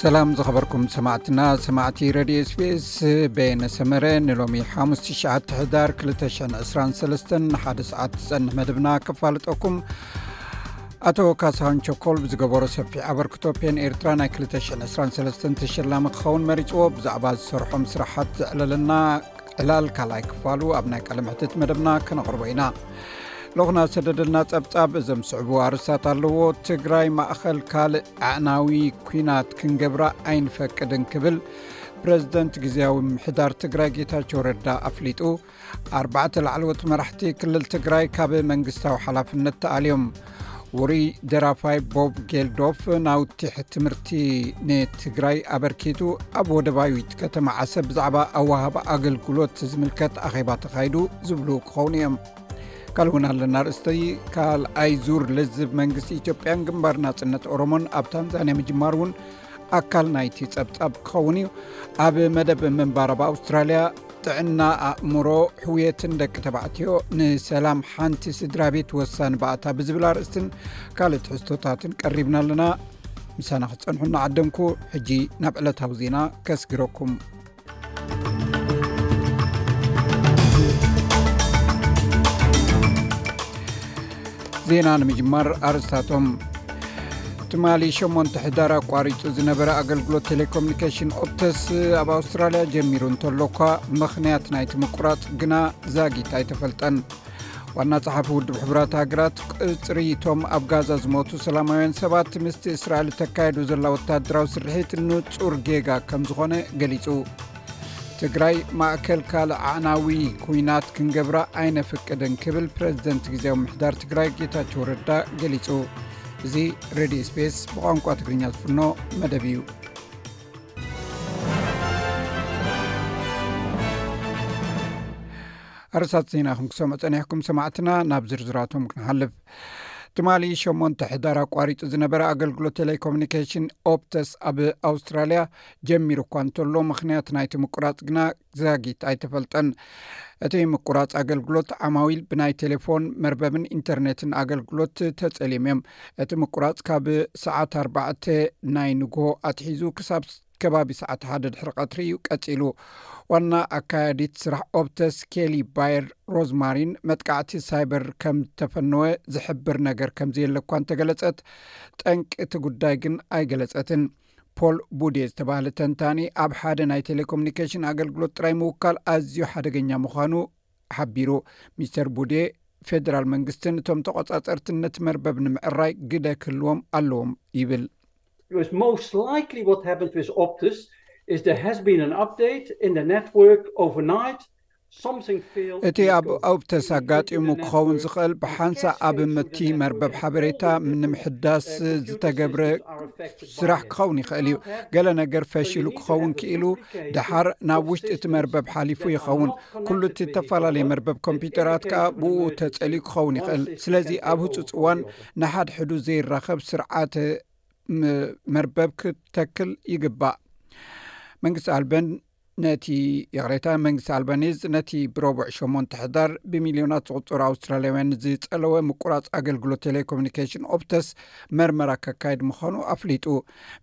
ሰላም ዝኸበርኩም ሰማዕትና ሰማዕቲ ረድዮ ስፔስ ቤነ ሰመረ ንሎሚ ሓሙስ ትሽዓተ ሕዳር 223 ሓደ ሰዓት ዝፀንሕ መድብና ክፋልጠኩም ኣቶ ካሳን ቸኮል ብዝገበሮ ሰፊ ኣበርክቶ ፔን ኤርትራ ናይ 223 ተሸላሚ ክኸውን መሪፅዎ ብዛዕባ ዝሰርሖም ስራሓት ዘዕለለና ዕላል ካልኣይ ክፋሉ ኣብ ናይ ቀለምሕትት መደብና ከነቕርቦ ኢና ሎኽና ዝሰደደልና ጸብጻብ እዘም ስዕቡ ኣርስታት ኣለዎ ትግራይ ማእኸል ካልእ ኣዕናዊ ኩናት ክንገብራ ኣይንፈቅድን ክብል ፕረዚደንት ግዜያዊ ምሕዳር ትግራይ ጌታቸው ረዳ ኣፍሊጡ ኣርባዕተ ላዕለዎት መራሕቲ ክልል ትግራይ ካብ መንግስታዊ ሓላፍነት ተኣልዮም ውሩይ ደራፋይ ቦብ ጌልዶፍ ናውቲሕ ትምህርቲ ንትግራይ ኣበርኪቱ ኣብ ወደባዊት ከተማ ዓሰብ ብዛዕባ ኣዋሃባ ኣገልግሎት ዝምልከት ኣኼባ ተኻይዱ ዝብሉ ክኸውን እዮም ካልእ እውን ኣለና ርእስቲ ካልኣይ ዙር ልዝብ መንግስቲ ኢትዮጵያን ግንባር ናፅነት ኦሮሞን ኣብ ታንዛንያ ምጅማር እውን ኣካል ናይቲ ጸብጻብ ክኸውን እዩ ኣብ መደብ ምንባር ኣብ ኣውስትራልያ ጥዕና ኣእምሮ ሕውየትን ደቂ ተባዕትዮ ንሰላም ሓንቲ ስድራ ቤት ወሳኒ ባእታ ብዝብል ኣርእስትን ካልእ ትሕዝቶታትን ቀሪብና ኣለና ምሳና ክፀንሑ እናዓደምኩ ሕጂ ናብ ዕለታዊ ዜና ከስግረኩም ዜና ንምጅማር ኣርስታቶም ትማሊ 8 ሕዳር ኣቋሪፁ ዝነበረ ኣገልግሎት ቴሌኮሙኒኬሽን ኦፕተስ ኣብ ኣውስትራልያ ጀሚሩ እንተሎኳ ምኽንያት ናይቲ ምቁራፅ ግና ዛጊት ኣይተፈልጠን ዋና ፀሓፊ ውድብ ሕቡራት ሃገራት ቅፅሪ ቶም ኣብ ጋዛ ዝሞቱ ሰላማውያን ሰባት ምስቲ እስራኤል እተካየዱ ዘላ ወታደራዊ ስርሒት ንፁር ጌጋ ከም ዝኾነ ገሊፁ ትግራይ ማእከል ካልእ ዓዕናዊ ኩናት ክንገብራ ኣይነፍቅድን ክብል ፕረዚደንት ግዜዊ ምሕዳር ትግራይ ጌታቸው ረዳ ገሊፁ እዚ ሬድዮ ስፔስ ብቋንቋ ትግርኛ ዝፍኖ መደብ እዩ ኣርስታት ዜና ክም ክሰምዑ ፀኒሕኩም ሰማዕትና ናብ ዝርዝራቶም ክንሓልፍ ትማሊ ሸሞንተ ሕዳር ኣቋሪፁ ዝነበረ ኣገልግሎት ቴሌኮሙኒኬሽን ኦፕተስ ኣብ ኣውስትራልያ ጀሚሩ እኳ እንተሎ ምክንያት ናይቲ ምቁራፅ ግና ዛጊት ኣይተፈልጠን እቲ ምቁራፅ ኣገልግሎት ዓማዊል ብናይ ቴሌፎን መርበብን ኢንተርነትን ኣገልግሎት ተፀሊም እዮም እቲ ምቁራፅ ካብ ሰዓት ኣርባዕተ ናይ ንግሆ ኣትሒዙ ክሳብ ከባቢ ሰዓት ሓደ ድሕሪ ቀትሪ እዩ ቀፂሉ። ዋና ኣካያዲት ስራሕ ኦፕተስ ኬሊ ባየር ሮዝማሪን መጥቃዕቲ ሳይበር ከም ዝተፈነወ ዝሕብር ነገር ከምዘየለ እኳ እንተገለፀት ጠንቂ እቲ ጉዳይ ግን ኣይገለፀትን። ፖል ቡዴ ዝተባህለ ተንታኒ ኣብ ሓደ ናይ ቴሌኮሙኒኬሽን ኣገልግሎት ጥራይ ምውካል ኣዝዩ ሓደገኛ ምዃኑ ሓቢሩ ሚስተር ቡዴ ፌደራል መንግስትን እቶም ተቖጻጸርትን ነቲ መርበብ ንምዕራይ ግደ ክህልዎም ኣለዎም ይብል። እቲ ኣብ ኦፕተስ ኣጋጢሙ ክኸውን ዝኽእል ብሓንሳእ ኣብ መቲ መርበብ ሓበሬታ ንምሕዳስ ዝተገብረ ስራሕ ክኸውን ይኽእል እዩ። ገለ ነገር ፈሺሉ ክኸውን ክኢሉ ድሓር ናብ ውሽጢ እቲ መርበብ ሓሊፉ ይኸውን። ኩሉ እቲ እተፈላለየ መርበብ ኮምፒዩተራት ከኣ ብእኡ ተጸልዩ ክኸውን ይኽእል ስለዚ ኣብ ህጹፅ እዋን ንሓድሕዱ ዘይራኸብ ስርዓተ መርበብ ክተክል ይግባእ መንግስቲ ኣልበን ነቲ ይቕሬታ መንግስቲ ኣልባኒዝ ነቲ ብረቡዕ ሸሞንተ ሕዳር ብሚልዮናት ዝቁፅሩ ኣውስትራልያውያን ዝፀለወ ምቁራፅ ኣገልግሎት ቴሌኮሙኒኬሽን ኦፕተስ መርመራ ከካየድ ምዃኑ ኣፍሊጡ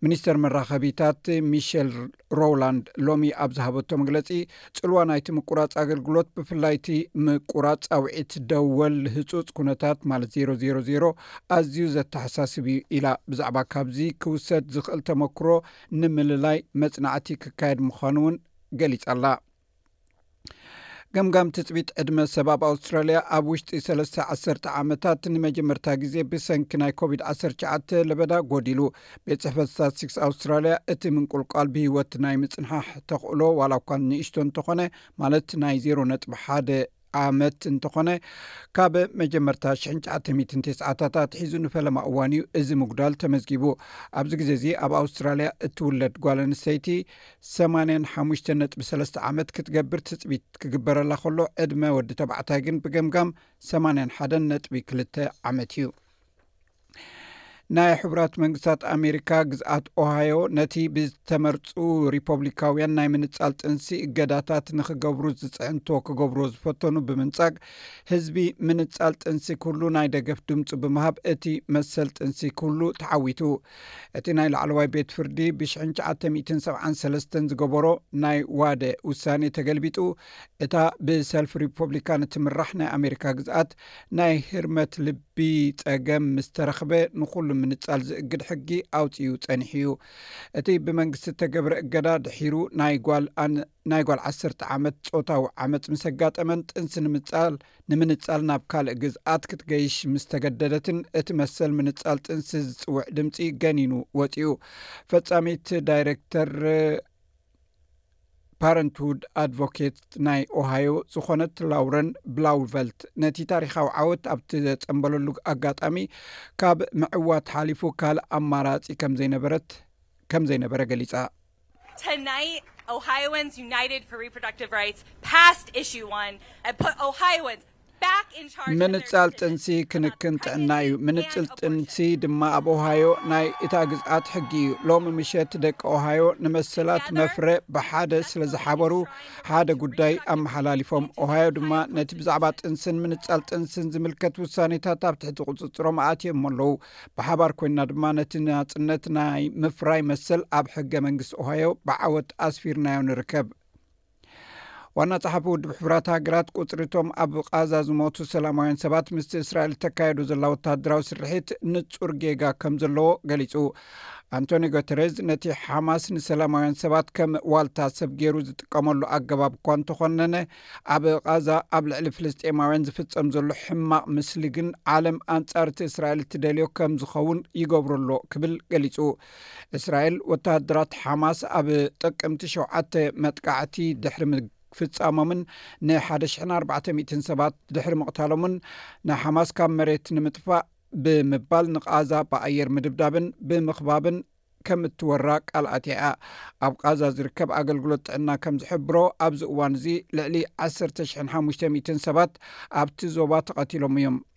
ሚኒስተር መራኸቢታት ሚሸል ሮውላንድ ሎሚ ኣብ ዝሃበቶ መግለፂ ፅልዋ ናይቲ ምቁራፅ ኣገልግሎት ብፍላይ እቲ ምቁራፅ ፃውዒት ደወል ህፁፅ ኩነታት ማለት ዜሮ ዜሮ ዜሮ ኣዝዩ ዘተሓሳስብ እዩ ኢላ ብዛዕባ ካብዚ ክውሰድ ዝኽእል ተመክሮ ንምልላይ መፅናዕቲ ክካየድ ምዃኑ እውን ገሊፃ ኣላ። ገምጋም ትፅቢት ዕድመ ሰብ ኣብ ኣውስትራልያ ኣብ ውሽጢ ሰለስተ ዓሰርተ ዓመታት ንመጀመርታ ግዜ ብሰንኪ ናይ ኮቪድ 19 ለበዳ ጎዲሉ ቤት ፅሕፈት ስታትስቲክስ ኣውስትራልያ እቲ ምንቁልቋል ብሂወት ናይ ምፅንሓሕ ተኽእሎ ዋላ እኳ ንእሽቶ እንተኾነ ማለት ናይ ዜሮ ነጥቢ ሓደ ዓመት እንተኾነ ካብ መጀመርታ ሽ99ታት ሒዙ ንፈለማ እዋን እዩ እዚ ምጉዳል ተመዝጊቡ ኣብዚ ግዜ እዚ ኣብ ኣውስትራልያ እትውለድ ጓል ኣንስተይቲ 8ሓ-ነጥ3 ዓመት ክትገብር ትፅቢት ክግበረላ ከሎ ዕድመ ወዲ ተባዕታይ ግን ብገምጋም 81 ነጥ2 ዓመት እዩ ናይ ሕቡራት መንግስታት ኣሜሪካ ግዝኣት ኦሃዮ ነቲ ብዝተመርፁ ሪፖብሊካውያን ናይ ምንፃል ጥንሲ እገዳታት ንክገብሩ ዝፅዕንቶ ክገብሮ ዝፈተኑ ብምንፃግ ህዝቢ ምንፃል ጥንሲ ክህሉ ናይ ደገፍ ድምፁ ብምሃብ እቲ መሰል ጥንሲ ክህሉ ተዓዊቱ እቲ ናይ ላዕለዋይ ቤት ፍርዲ ብ973 ዝገበሮ ናይ ዋደ ውሳኔ ተገልቢጡ እታ ብሰልፊ ሪፖብሊካን እትምራሕ ናይ ኣሜሪካ ግዝኣት ናይ ህርመት ልቢ ጸገም ምስ ተረኽበ ንኹሉ ምንጻል ዝእግድ ሕጊ ኣውጺኡ ጸኒሑ'ዩ። እቲ ብመንግስቲ እተገብረ እገዳ ድሒሩ ናይ ጓል ኣን ናይ ጓል ዓሰርተ ዓመት ጾታዊ ዓመጽ ምስ ኣጋጠመን ጥንሲ ንምጻል ንምንጻል ናብ ካልእ ግዝኣት ክትገይሽ ምስ ተገደደትን እቲ መሰል ምንጻል ጥንሲ ዝጽውዕ ድምጺ ገኒኑ ወጺኡ። ፈጻሚት ዳይረክተር ፓረንትሁድ ኣድቮኬት ናይ ኦሃዮ ዝኾነት ላውረን ብላውቨልት ነቲ ታሪካዊ ዓወት ኣብቲ ዘፀምበለሉ ኣጋጣሚ ካብ ምዕዋት ሓሊፉ ካልእ ኣማራፂ ከምዘይነበረት ከም ዘይነበረ ገሊፃ ምንጻል ጥንሲ ክንክን ጥዕና እዩ ምንጽል ጥንሲ ድማ ኣብ ኦሃዮ ናይ እታ ግዝኣት ሕጊ እዩ ሎሚ ምሸት ደቂ ኦሃዮ ንመሰላት መፍረ ብሓደ ስለ ዝሓበሩ ሓደ ጉዳይ ኣመሓላሊፎም ኦሃዮ ድማ ነቲ ብዛዕባ ጥንስን ምንጻል ጥንስን ዝምልከት ውሳኔታት ኣብ ትሕቲ ቅፅፅሮም ኣእትየሞ ኣለዉ ብሓባር ኮይና ድማ ነቲ ናፅነት ናይ ምፍራይ መሰል ኣብ ሕገ መንግስቲ ኦሃዮ ብዓወት ኣስፊርናዮ ንርከብ ዋና ጸሓፊ ውድብ ሕቡራት ሃገራት ቁፅሪቶም ኣብ ቓዛ ዝሞቱ ሰላማውያን ሰባት ምስቲ እስራኤል እተካየዱ ዘላ ወተሃደራዊ ስርሒት ንፁር ጌጋ ከም ዘለዎ ገሊጹ ኣንቶኒ ጎተረዝ ነቲ ሓማስ ንሰላማውያን ሰባት ከም ዋልታ ሰብ ገይሩ ዝጥቀመሉ ኣገባብ እኳ እንተኾነነ ኣብ ቓዛ ኣብ ልዕሊ ፍልስጤማውያን ዝፍፀም ዘሎ ሕማቕ ምስሊ ግን ዓለም ኣንጻርቲ እስራኤል እትደልዮ ከም ዝኸውን ይገብሩ ኣሎ ክብል ገሊጹ እስራኤል ወተሃደራት ሓማስ ኣብ ጥቅምቲ ሸውዓተ መጥቃዕቲ ድሕሪ ምፍጻሞምን ንሓደ ሽሕን ኣርባዕተ ሚእትን ሰባት ድሕሪ ምቕታሎምን ንሓማስ ካብ መሬት ንምጥፋእ ብምባል ንቓዛ ብኣየር ምድብዳብን ብምኽባብን ከም እትወራ ቃል ኣትያያ ኣብ ቃዛ ዝርከብ ኣገልግሎት ጥዕና ከም ዝሕብሮ ኣብዚ እዋን እዚ ልዕሊ 1ተ00 ሰባት ኣብቲ ዞባ ተቐቲሎም እዮም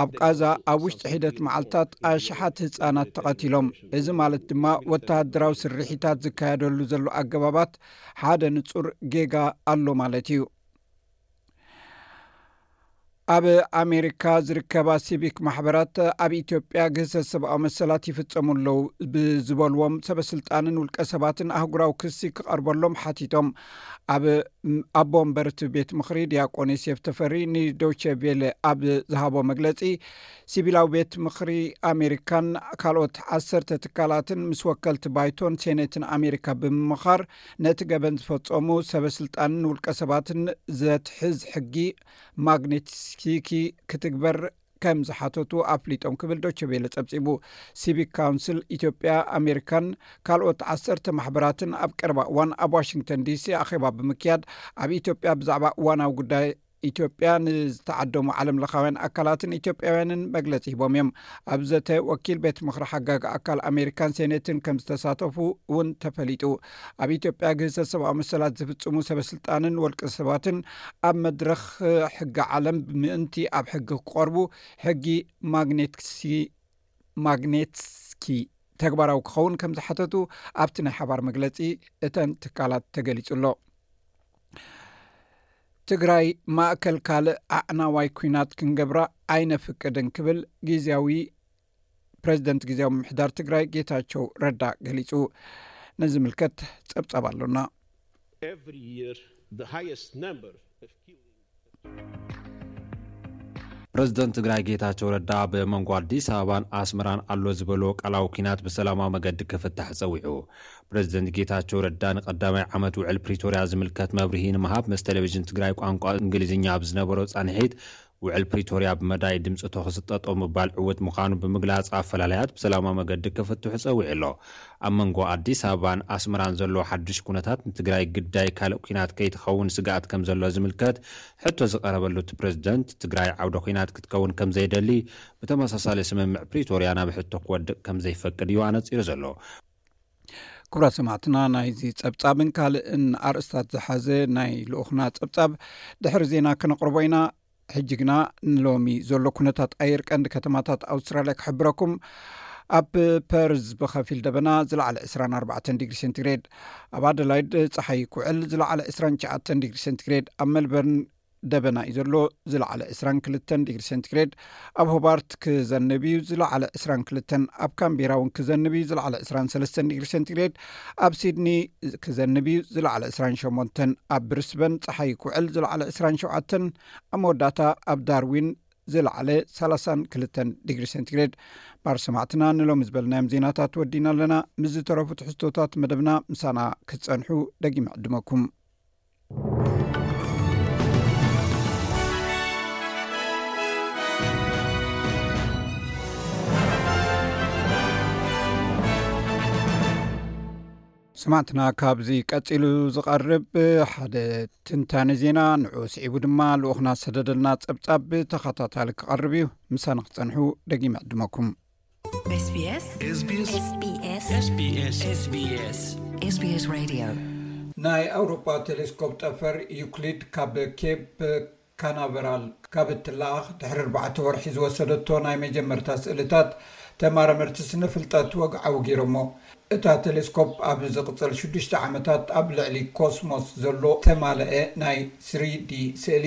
ኣብ ቓዛ ኣብ ውሽጢ ሒደት መዓልትታት ኣሽሓት ህጻናት ተቐቲሎም፣ እዚ ማለት ድማ ወተሃደራዊ ስርሒታት ዝካየደሉ ዘሎ ኣገባባት ሓደ ንጹር ጌጋ ኣሎ ማለት እዩ። ኣብ ኣሜሪካ ዝርከባ ሲቪክ ማሕበራት ኣብ ኢትዮጵያ ግህሰት ሰብኣዊ መሰላት ይፍጸሙ ኣለዉ ብዝበልዎም ሰበስልጣንን ውልቀ ሰባትን ኣህጉራዊ ክሲ ክቐርበሎም ሓቲቶም ኣብ ኣቦ ወንበርቲ ቤት ምኽሪ ዲያቆን ዮሴፍ ተፈሪ ንዶቸ ቬለ ኣብ ዝሃቦ መግለፂ ሲቪላዊ ቤት ምኽሪ ኣሜሪካን ካልኦት ዓሰርተ ትካላትን ምስ ወከልቲ ባይቶን ሴነትን ኣሜሪካ ብምምኻር ነቲ ገበን ዝፈፀሙ ሰበስልጣንን ውልቀ ሰባትን ዘትሕዝ ሕጊ ማግኔትስኪ ክትግበር ከም ዝሓተቱ ኣፍሊጦም ክብል ዶቸቤለ ጸብጺቡ ሲቪክ ካውንስል ኢትዮጵያ ኣሜሪካን ካልኦት ዓሰርተ ማሕበራትን ኣብ ቀረባ እዋን ኣብ ዋሽንግተን ዲሲ ኣኼባ ብምክያድ ኣብ ኢትዮጵያ ብዛዕባ እዋናዊ ጉዳይ ኢትዮጵያ ንዝተዓደሙ ዓለም ለኻውያን ኣካላትን ኢትዮጵያውያንን መግለፂ ሂቦም እዮም ኣብ ዘተ ወኪል ቤት ምክሪ ሓጋግ ኣካል ኣሜሪካን ሴኔትን ከም ዝተሳተፉ እውን ተፈሊጡ ኣብ ኢትዮጵያ ግህሰት ሰብኣዊ መሰላት ዝፍፅሙ ሰበስልጣንን ወልቀ ሰባትን ኣብ መድረኽ ሕጊ ዓለም ብምእንቲ ኣብ ሕጊ ክቐርቡ ሕጊ ማግኔትሲ ማግኔትስኪ ተግባራዊ ክኸውን ከም ዝሓተቱ ኣብቲ ናይ ሓባር መግለፂ እተን ትካላት ተገሊፁ ኣሎ ትግራይ ማእከል ካልእ ኣዕናዋይ ኩናት ክንገብራ ኣይነፍቅድን ክብል ግዜያዊ ፕረዚደንት ግዜዊ ምምሕዳር ትግራይ ጌታቸው ረዳ ገሊጹ ነዚ ምልከት ጸብጻብ ኣሎና ፕረዚደንት ትግራይ ጌታቸው ረዳ ብመንጎ ኣዲስ ኣበባን ኣስመራን ኣሎ ዝበሎ ቃላዊ ኩናት ብሰላማዊ መገዲ ክፍታሕ ጸዊዑ ፕረዚደንት ጌታቸው ረዳ ንቀዳማይ ዓመት ውዕል ፕሪቶርያ ዝምልከት መብርሂ ንምሃብ ምስ ቴሌቭዥን ትግራይ ቋንቋ እንግሊዝኛ ኣብ ዝነበሮ ጻንሒት ውዕል ፕሪቶርያ ብመዳይ ድምፂ ተኹሲ ጠጠው ምባል ዕውት ምዃኑ ብምግላፅ ኣፈላላያት ብሰላማዊ መገዲ ክፍትሑ ፀዊዑ ኣሎ። ኣብ መንጎ ኣዲስ ኣበባን ኣስመራን ዘሎ ሓዱሽ ኩነታት ንትግራይ ግዳይ ካልእ ኲናት ከይትኸውን ስግኣት ከምዘሎ ዝምልከት ሕቶ ዝቐረበሉ እቲ ፕረዚደንት ትግራይ ዓውደ ኲናት ክትከውን ከምዘይደሊ ብተመሳሳሊ ስምምዕ ፕሪቶርያ ናብ ሕቶ ክወድቕ ከምዘይፈቅድ እዩ ኣነፂሩ ዘሎ። ክብራት ሰማዕትና ናይዚ ጸብጻብን ካልእን ኣርእስታት ዝሓዘ ናይ ልኡክና ጸብጻብ ድሕሪ ዜና ክነቕርቦ ኢና ሕጂ ግና ንሎሚ ዘሎ ኩነታት ኣየር ቀንዲ ከተማታት ኣውስትራልያ ክሕብረኩም ኣብ ፐርዝ ብከፊል ደበና ዝለዓለ 24 ዲግሪ ሴንቲግሬድ ኣብ ኣደላይድ ፀሓይ ኩውዕል ዝለዓለ 29 ዲግሪ ሴንቲግሬድ ኣብ መልበርን ደበና እዩ ዘሎ ዝለዓለ ዕስራን ክልተን ዲግሪ ሴንትግሬድ ኣብ ሆባርት ክዘንብ እዩ ዝለዓለ ዕስራን ክልተን ኣብ ካምቢራ እውን ክዘንብ እዩ ዝለዕለ ዕስራን ሰለስተን ዲግሪ ሴንትግሬድ ኣብ ሲድኒ ክዘንብ እዩ ዝለዕለ ዕስራን ሸሞንተን ኣብ ብርስበን ፀሓይ ኩዕል ዝለዕለ ዕስራን ሸውዓተን ኣብ መወዳእታ ኣብ ዳርዊን ዝለዕለ ሳላሳን ክልተን ዲግሪ ሴንትግሬድ ባር ሰማዕትና ንሎሚ ዝበልናዮም ዜናታት ወዲና ኣለና ምስ ዝተረፉ ትሕዝቶታት መደብና ምሳና ክትፀንሑ ደጊ ምዕድመኩም ስማዕትና ካብዚ ቀፂሉ ዝቐርብ ሓደ ትንታኒ ዜና ንዑ ስዒቡ ድማ ልኡክና ዝሰደደልና ፀብፃብ ተኸታታሊ ክቐርብ እዩ ምሳኒ ክፀንሑ ደጊመ ዕድመኩም ናይ ኣውሮጳ ቴሌስኮፕ ጠፈር ዩክሊድ ካብ ኬፕ ካናቨራል ካብ እትለኣኽ ድሕሪ ኣርባዕተ ወርሒ ዝወሰደቶ ናይ መጀመርታ ስእልታት ተማረመርቲ ስነ ፍልጠት ወግዓዊ ገይሮሞ። እታ ቴሌስኮፕ ኣብ ዝቕፅል ሽዱሽተ ዓመታት ኣብ ልዕሊ ኮስሞስ ዘሎ ዝተማለኤ ናይ ስሪዲ ስእሊ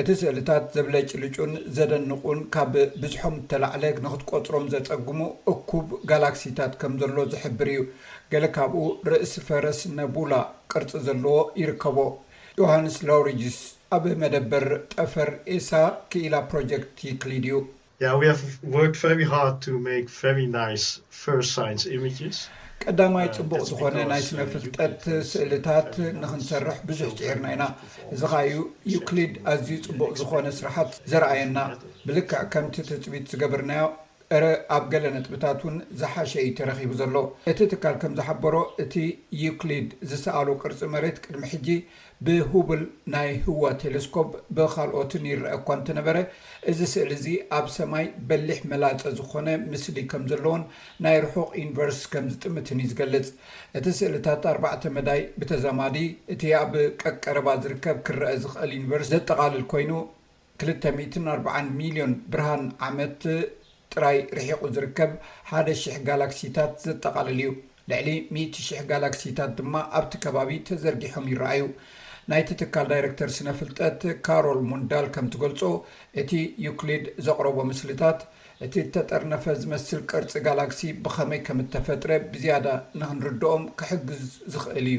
እቲ ስእልታት ዘብለጭልጩን ዘደንቑን ካብ ብዝሖም እተላዕለ ንኽትቈጽሮም ዘጸግሙ እኩብ ጋላክሲታት ከም ዘሎ ዝሕብር ኢዩ። ገለ ካብኡ ርእሲ ፈረስ ነቡላ ቅርጺ ዘለዎ ይርከቦ። ዮሃንስ ላውሪጅስ ኣብ መደበር ጠፈር ኤሳ ክኢላ ፕሮጀክት ዩክሊድ ኢዩ። Yeah, we have worked very hard to make very nice first science images. ቀዳማይ ፅቡቕ ዝኾነ ናይ ስነ ፍልጠት ስእልታት ንክንሰርሕ ብዙሕ ፅዒርና ኢና እዚ ኸዓ እዩ ዩክሊድ ኣዝዩ ፅቡቕ ዝኾነ ስራሓት ዘርኣየና ብልክዕ ከምቲ ትፅቢት ዝገበርናዮ እረ ኣብ ገለ ነጥብታት እውን ዝሓሸ እዩ ተረኺቡ ዘሎ እቲ ትካል ከም ዝሓበሮ እቲ ዩክሊድ ዝሰኣሎ ቅርፂ መሬት ቅድሚ ሕጂ ብሁብል ናይ ህዋ ቴለስኮብ ብኻልኦትን ይረኣ እኳ እንተነበረ፣ እዚ ስእሊ እዚ ኣብ ሰማይ በሊሕ መላጸ ዝኾነ ምስሊ ከም ዘለዎን ናይ ርሑቕ ዩኒቨርስ ከም ዝጥምትን እዩ ዝገልጽ። እቲ ስእልታት ኣርባዕተ መዳይ ብተዛማዲ እቲ ኣብ ቀቀረባ ዝርከብ ክረኣ ዝኽእል ዩኒቨርስ ዘጠቓልል ኮይኑ፣ ክልተ ሚእትን ኣርባዓን ሚልዮን ብርሃን ዓመት ጥራይ ርሒቑ ዝርከብ ሓደ ሽሕ ጋላክሲታት ዘጠቓልል እዩ። ልዕሊ ሚእቲ ሽሕ ጋላክሲታት ድማ ኣብቲ ከባቢ ተዘርጊሖም ይረኣዩ። ናይቲ ትካል ዳይረክተር ስነ-ፍልጠት ካሮል ሙንዳል ከም ትገልጾ፣ እቲ ዩክሊድ ዘቕረቦ ምስልታት እቲ እተጠርነፈ ዝመስል ቅርጺ ጋላክሲ ብኸመይ ከም እተፈጥረ ብዝያዳ ንኽንርድኦም ክሕግዝ ዝኽእል እዩ።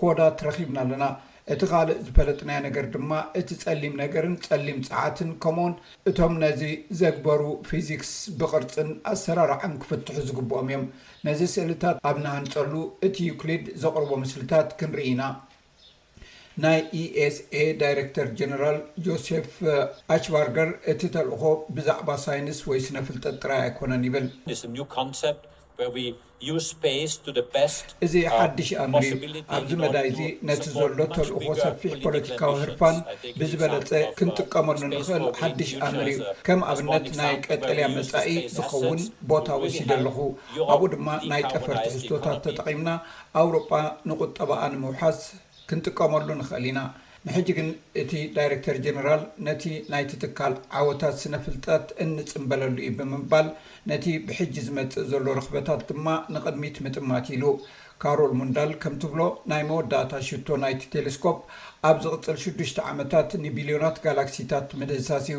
ኮዳት ረኺብና ኣለና። እቲ ካልእ ዝፈለጥናዮ ነገር ድማ እቲ ጸሊም ነገርን ጸሊም ጸዓትን ከምኡውን እቶም ነዚ ዘግበሩ ፊዚክስ ብቕርጽን ኣሰራርዓን ክፍትሑ ዝግብኦም እዮም። ነዚ ስእልታት ኣብ ንሃንጸሉ እቲ ዩክሊድ ዘቕርቦ ምስልታት ክንርኢ ኢና። ናይ ESA ዳይረክተር ጀነራል ጆሴፍ ኣችባርገር እቲ ተልእኾ ብዛዕባ ሳይንስ ወይ ስነ-ፍልጠት ጥራይ ኣይኮነን ይብል። እዚ ሓድሽ ኣምር እዩ። ኣብዚ መዳይ'ዚ ነቲ ዘሎ ተልእኾ ሰፊሕ ፖለቲካዊ ህርፋን ብዝበለጸ ክንጥቀመሉ እንኽእል ሓድሽ ኣምር እዩ። ከም ኣብነት ናይ ቀጠልያ መጻኢ ዝኸውን ቦታ ወሲደ ኣለኹ፣ ኣብኡ ድማ ናይ ጠፈር ትሕዝቶታት ተጠቒምና ኣውሮጳ ንቑጠባኣ ንምውሓስ፣ ክንጥቀመሉ ንኽእል ኢና። ንሕጂ ግን እቲ ዳይረክተር ጀነራል ነቲ ናይቲ ትካል ዓወታት ስነ ፍልጠት እንጽምበለሉ እዩ ብምባል ነቲ ብሕጂ ዝመጽእ ዘሎ ርኽበታት ድማ ንቕድሚት ምጥማት ኢሉ። ካሮል ሙንዳል ከም ትብሎ ናይ መወዳእታ ሽቶ ናይቲ ቴለስኮፕ ኣብ ዝቕጽል ሽዱሽተ ዓመታት ንቢልዮናት ጋላክሲታት ምድህሳስ እዩ።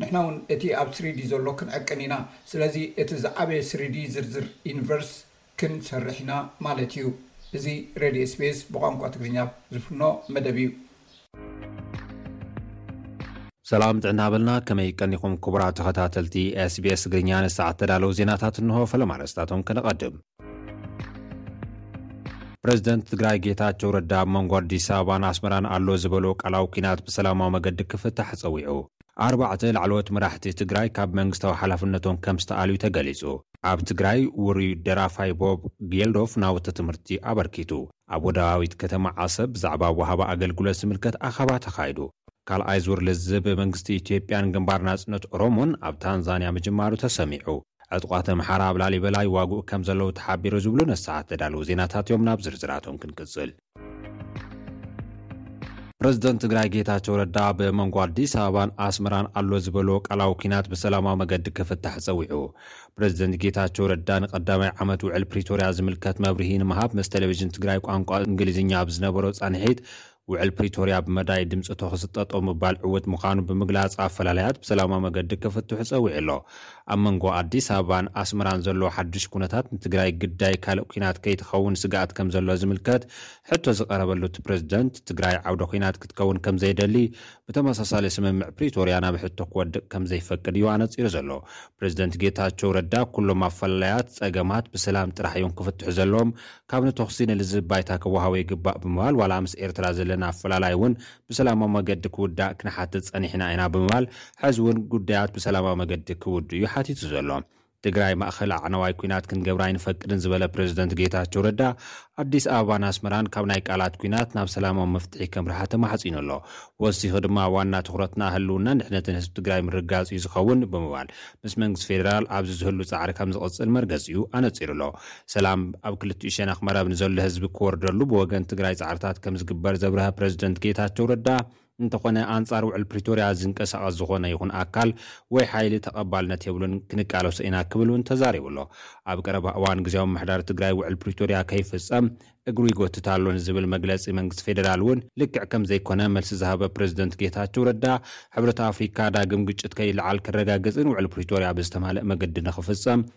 ንሕና ውን እቲ ኣብ ስሪዲ ዘሎ ክንዕቅን ኢና ስለዚ እቲ ዝዓበየ ስሪዲ ዝርዝር ዩኒቨርስ ክን ሰርሕ ኢና ማለት ኢዩ እዚ ሬድዮ ስቤስ ብቋንቋ ትግርኛ ዝፍኖ መደብ ኢዩ። ሰላም ጥዕና ሃበልና ከመይ ቀኒኹም ክቡራት ተኸታተልቲ SBS ትግርኛ ንሳዕ እተዳለዉ ዜናታት እንሆ ፈለማ ኣርእስታቶም ከነቐድም ፕረዚደንት ትግራይ ጌታቸው ረዳ ኣብ መንጎ ኣዲስ ኣበባን ኣስመራን ኣሎ ዝበሎ ቃላዊ ኲናት ብሰላማዊ መገዲ ክፍታሕ ጸዊዑ ኣርባዕተ ላዕለዎት መራሕቲ ትግራይ ካብ መንግስታዊ ሓላፍነቶም ከም ዝተኣልዩ ተገሊጹ። ኣብ ትግራይ ውሩይ ደራፋይ ቦብ ጌልዶፍ ናውቲ ትምህርቲ ኣበርኪቱ። ኣብ ወደባዊት ከተማ ዓሰብ ብዛዕባ ወሃቢ ኣገልግሎት ዝምልከት ኣኸባ ተኻይዱ። ካልኣይ ዙር ልዝብ መንግስቲ ኢትዮጵያን ግንባር ናጽነት ኦሮሞን ኣብ ታንዛንያ ምጅማሩ ተሰሚዑ። ዕጡቓት ኣምሓራ ኣብ ላሊበላ ይዋግኡ ከም ዘለዉ ተሓቢሩ ዝብሉ ነሰዓት ዘዳለዉ ዜናታት'ዮም ናብ ዝርዝራቶም ክንቅጽል። ፕረዚደንት ትግራይ ጌታቸው ረዳ ብመንጎ ኣዲስ ኣበባን ኣስመራን ኣሎ ዝበሎ ቃላዊ ኩናት ብሰላማዊ መገዲ ክፍታሕ ጸዊዑ። ፕረዚደንት ጌታቸው ረዳ ንቀዳማይ ዓመት ውዕል ፕሪቶርያ ዝምልከት መብርሂ ንምሃብ ምስ ቴሌቪዥን ትግራይ ቋንቋ እንግሊዝኛ ኣብ ዝነበሮ ጻንሒት ውዕል ፕሪቶርያ ብመዳይ ድምፂ ተኹሲ ጠጠው ምባል ዕውት ምዃኑ ብምግላፅ ኣፈላላያት ብሰላማዊ መገዲ ክፍትሑ ፀዊዑ ኣሎ። ኣብ መንጎ ኣዲስ ኣበባን ኣስመራን ዘሎ ሓድሽ ኩነታት ንትግራይ ግዳይ ካልእ ኲናት ከይትኸውን ስግኣት ከምዘሎ ዝምልከት ሕቶ ዝቐረበሉ እቲ ፕረዚደንት፣ ትግራይ ዓውደ ኲናት ክትከውን ከምዘይደሊ ብተመሳሳሊ ስምምዕ ፕሪቶርያ ናብ ሕቶ ክወድቕ ከምዘይፈቅድ እዩ ኣነጺሩ ዘሎ። ፕረዚደንት ጌታቸው ረዳ ኩሎም ኣፈላላያት፣ ጸገማት፣ ብሰላም ጥራሕ እዮም ክፍትሑ ዘለዎም፣ ካብ ንተኹሲ ንልዝብ ባይታ ክወሃቦ ይግባእ ብምባል ዋላ ምስ ኤርትራ ዘለና ኣፈላላይ'ውን ብሰላማዊ መገዲ ክውዳእ ክንሓትት ፀኒሕና ኢና ብምባል ሐዚ እውን ጉዳያት ብሰላማዊ መገዲ ክውድኡ እዩ ሓቲቱ ዘሎ። ትግራይ ማእኸል ኣዕናዋይ ኲናት ክንገብራ ኣይንፈቅድን ዝበለ ፕረዚደንት ጌታቸው ረዳ ኣዲስ ኣበባን ኣስመራን ካብ ናይ ቃላት ኲናት ናብ ሰላማዊ መፍትሒ ከምርሓ ተማሕፂኑ ኣሎ። ወሲኹ ድማ ዋና ትኹረትና ህልውናን ድሕነትን ህዝቢ ትግራይ ምርግጋፅ እዩ ዝኸውን ብምባል ምስ መንግስቲ ፌደራል ኣብዚ ዝህሉ ፃዕሪ ከምዝቕፅል መርገፂኡ ኣነፂሩ ኣሎ። ሰላም ኣብ ክልቲኡ ሸነኽ መረብ ንዘሎ ህዝቢ ክወርደሉ ብወገን ትግራይ ፃዕርታት ከምዝግበር ዘብረሀ ፕረዚደንት ጌታቸው ረዳ እንተኾነ ኣንፃር ውዕል ፕሪቶርያ ዝንቀሳቐስ ዝኾነ ይኹን ኣካል ወይ ሓይሊ ተቐባልነት የብሉን ክንቃለሶ ኢና ክብል እውን ተዛሪቡ ኣሎ። ኣብ ቀረባ እዋን ግዝያዊ ምምሕዳር ትግራይ ውዕል ፕሪቶርያ ከይፍፀም እግሩ ይጎትት ኣሎ ንዝብል መግለፂ መንግስቲ ፌደራል እውን ልክዕ ከምዘይኮነ መልሲ ዝሃበ ፕረዚደንት ጌታቸው ረዳ ሕብረት ኣፍሪካ ዳግም ግጭት ከይለዓል ክረጋገፅን ውዕል ፕሪቶርያ ብዝተማለእ መገዲ ንኽፍፀም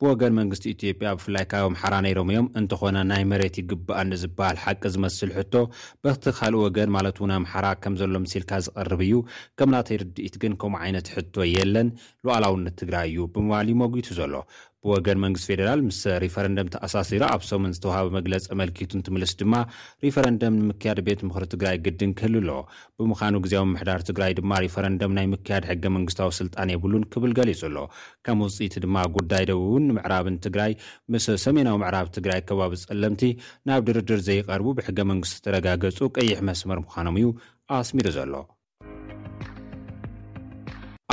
ብወገን መንግስቲ ኢትዮጵያ ብፍላይ ካብ ኣምሓራ ነይሮም እዮም፣ እንተኾነ ናይ መሬት ይግበኣኒ ዝበሃል ሓቂ ዝመስል ሕቶ በቲ ካልእ ወገን ማለት እውን ኣምሓራ ከምዘሎ ምሲልካ ዝቐርብ እዩ፣ ከም ናተይ ርድኢት ግን ከምኡ ዓይነት ሕቶ የለን፣ ሉኣላውነት ትግራይ እዩ ብምባል እዩ ሞጒቱ ዘሎ። ብወገን መንግስቲ ፌደራል ምስ ሪፈረንደም ተኣሳሲሩ ኣብ ሰሙን ዝተውሃበ መግለፂ ኣመልኪቱ እንትምልስ ድማ ሪፈረንደም ንምክያድ ቤት ምኽሪ ትግራይ ግድን ክህሉ ኣለዎ፣ ብምዃኑ ግዝያዊ ምምሕዳር ትግራይ ድማ ሪፈረንደም ናይ ምክያድ ሕገ መንግስታዊ ስልጣን የብሉን ክብል ገሊፁ ኣሎ። ከም ውፅኢቲ ድማ ጉዳይ ደቡብን ምዕራብን ትግራይ ምስ ሰሜናዊ ምዕራብ ትግራይ ከባቢ ፀለምቲ ናብ ድርድር ዘይቐርቡ ብሕገ መንግስቲ ዝተረጋገፁ ቀይሕ መስመር ምዃኖም እዩ ኣስሚሩ ዘሎ።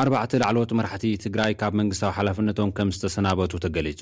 ኣርባዕተ ላዕለዎት መራሕቲ ትግራይ ካብ መንግስታዊ ሓላፍነቶም ከም ዝተሰናበቱ ተገሊፁ።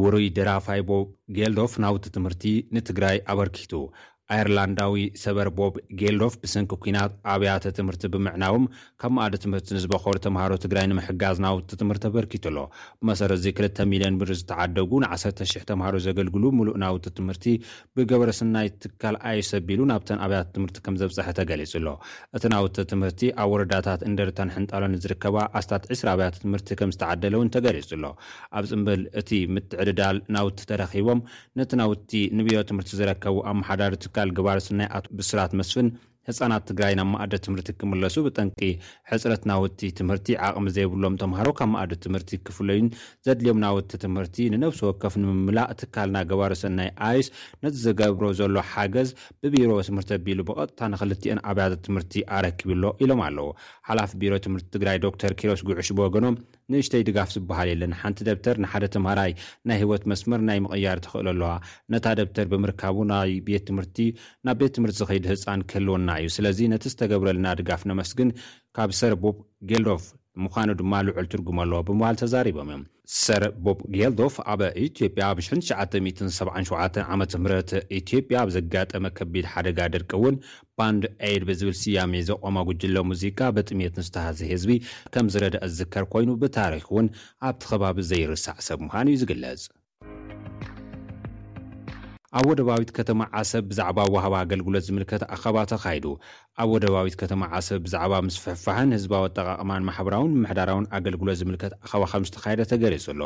ውሩይ ደራፋይ ቦብ ጌልዶፍ ናውቲ ትምህርቲ ንትግራይ ኣበርኪቱ። ኣየርላንዳዊ ሰበር ቦብ ጌልዶፍ ብሰንኪ ኲናት ኣብያተ ትምህርቲ ብምዕናዎም ካብ መኣዲ ትምህርቲ ንዝበኾሩ ተምሃሮ ትግራይ ንምሕጋዝ ናውቲ ትምህርቲ ኣበርኪቱ ኣሎ። ብመሰረት'ዚ ክልተ ሚልዮን ብር ዝተዓደጉ ንዓሰርተ ሽሕ ተምሃሮ ዘገልግሉ ምሉእ ናውቲ ትምህርቲ ብገበረስናይ ትካል ኣይስ ኣቢሉ ናብተን ኣብያተ ትምህርቲ ከምዘብፀሐ ተገሊፁ ኣሎ። እቲ ናውቲ ትምህርቲ ኣብ ወረዳታት እንደርታን ሕንጣሎን ንዝርከባ ኣስታት ዕስራ ኣብያተ ትምህርቲ ከምዝተዓደለ እውን ተገሊፁ ኣሎ። ኣብ ፅምብል እቲ ምትዕድዳል ናውቲ ተረኺቦም ነቲ ናውቲ ንቢሮ ትምህርቲ ዘረከቡ ኣመሓዳሪ ትካል ገባሪ ስናይ ኣቶ ብስራት መስፍን ህፃናት ትግራይ ናብ መኣዲ ትምህርቲ ክምለሱ ብጠንቂ ሕፅረት ናውቲ ትምህርቲ ዓቕሚ ዘይብሎም ተምሃሮ ካብ መኣዲ ትምህርቲ ክፍለዩን ዘድልዮም ናውቲ ትምህርቲ ንነብሲ ወከፍ ንምምላእ ትካልና ገባሪ ሰናይ ice ነቲ ዝገብሮ ዘሎ ሓገዝ ብቢሮ ትምህርቲ ኣቢሉ ብቐጥታ ንክልቲኣን ኣብያተ ትምህርቲ ኣረኪቡሎ ኢሎም ኣለው ሓላፊ ቢሮ ትምህርቲ ትግራይ ዶክተር ኪሮስ ጉዕሽ ብወገኖም። ንእሽተይ ድጋፍ ዝበሃል የለን። ሓንቲ ደብተር ንሓደ ተምሃራይ ናይ ህይወት መስመር ናይ ምቕያር ተኽእሎ ኣለዋ። ነታ ደብተር ብምርካቡ ናይ ቤት ትምህርቲ ናብ ቤት ትምህርቲ ዝኸይድ ህጻን ክህልወና እዩ። ስለዚ ነቲ ዝተገብረልና ድጋፍ ነመስግን ካብ ሰር ቦብ ጌልዶፍ ምዃኑ ድማ ልዑል ትርጉም ኣለዎ ብምባል ተዛሪቦም እዮም። ሰር ቦብ ጌልዶፍ ኣብ ኢትዮጵያ ኣብ ሽሕን ትሽዓተ ሚእትን ሰብዓን ሸውዓተን ዓመተ ምህረት ኢትዮጵያ ኣብ ዘጋጠመ ከቢድ ሓደጋ ድርቂ እውን ባንድ ኤይድ ብዝብል ስያሜ ዘቖሞ ጉጅለ ሙዚቃ ብጥሜት ንዝተሃዘ ህዝቢ ከም ዝረደኣ ዝዝከር ኮይኑ ብታሪኽ እውን ኣብቲ ከባቢ ዘይርሳዕ ሰብ ምዃኑ እዩ ዝግለፅ። ኣብ ወደባዊት ከተማ ዓሰብ ብዛዕባ ወሃቢ ኣገልግሎት ዝምልከት ኣኸባ ተኻይዱ ኣብ ወደባዊት ከተማ ዓሰብ ብዛዕባ ምስፍሕፋሕን ህዝባዊ ኣጠቓቕማን ማሕበራውን ምምሕዳራውን ኣገልግሎት ዝምልከት ኣኸባ ከምዝተኻየደ ተገሊፁ ኣሎ።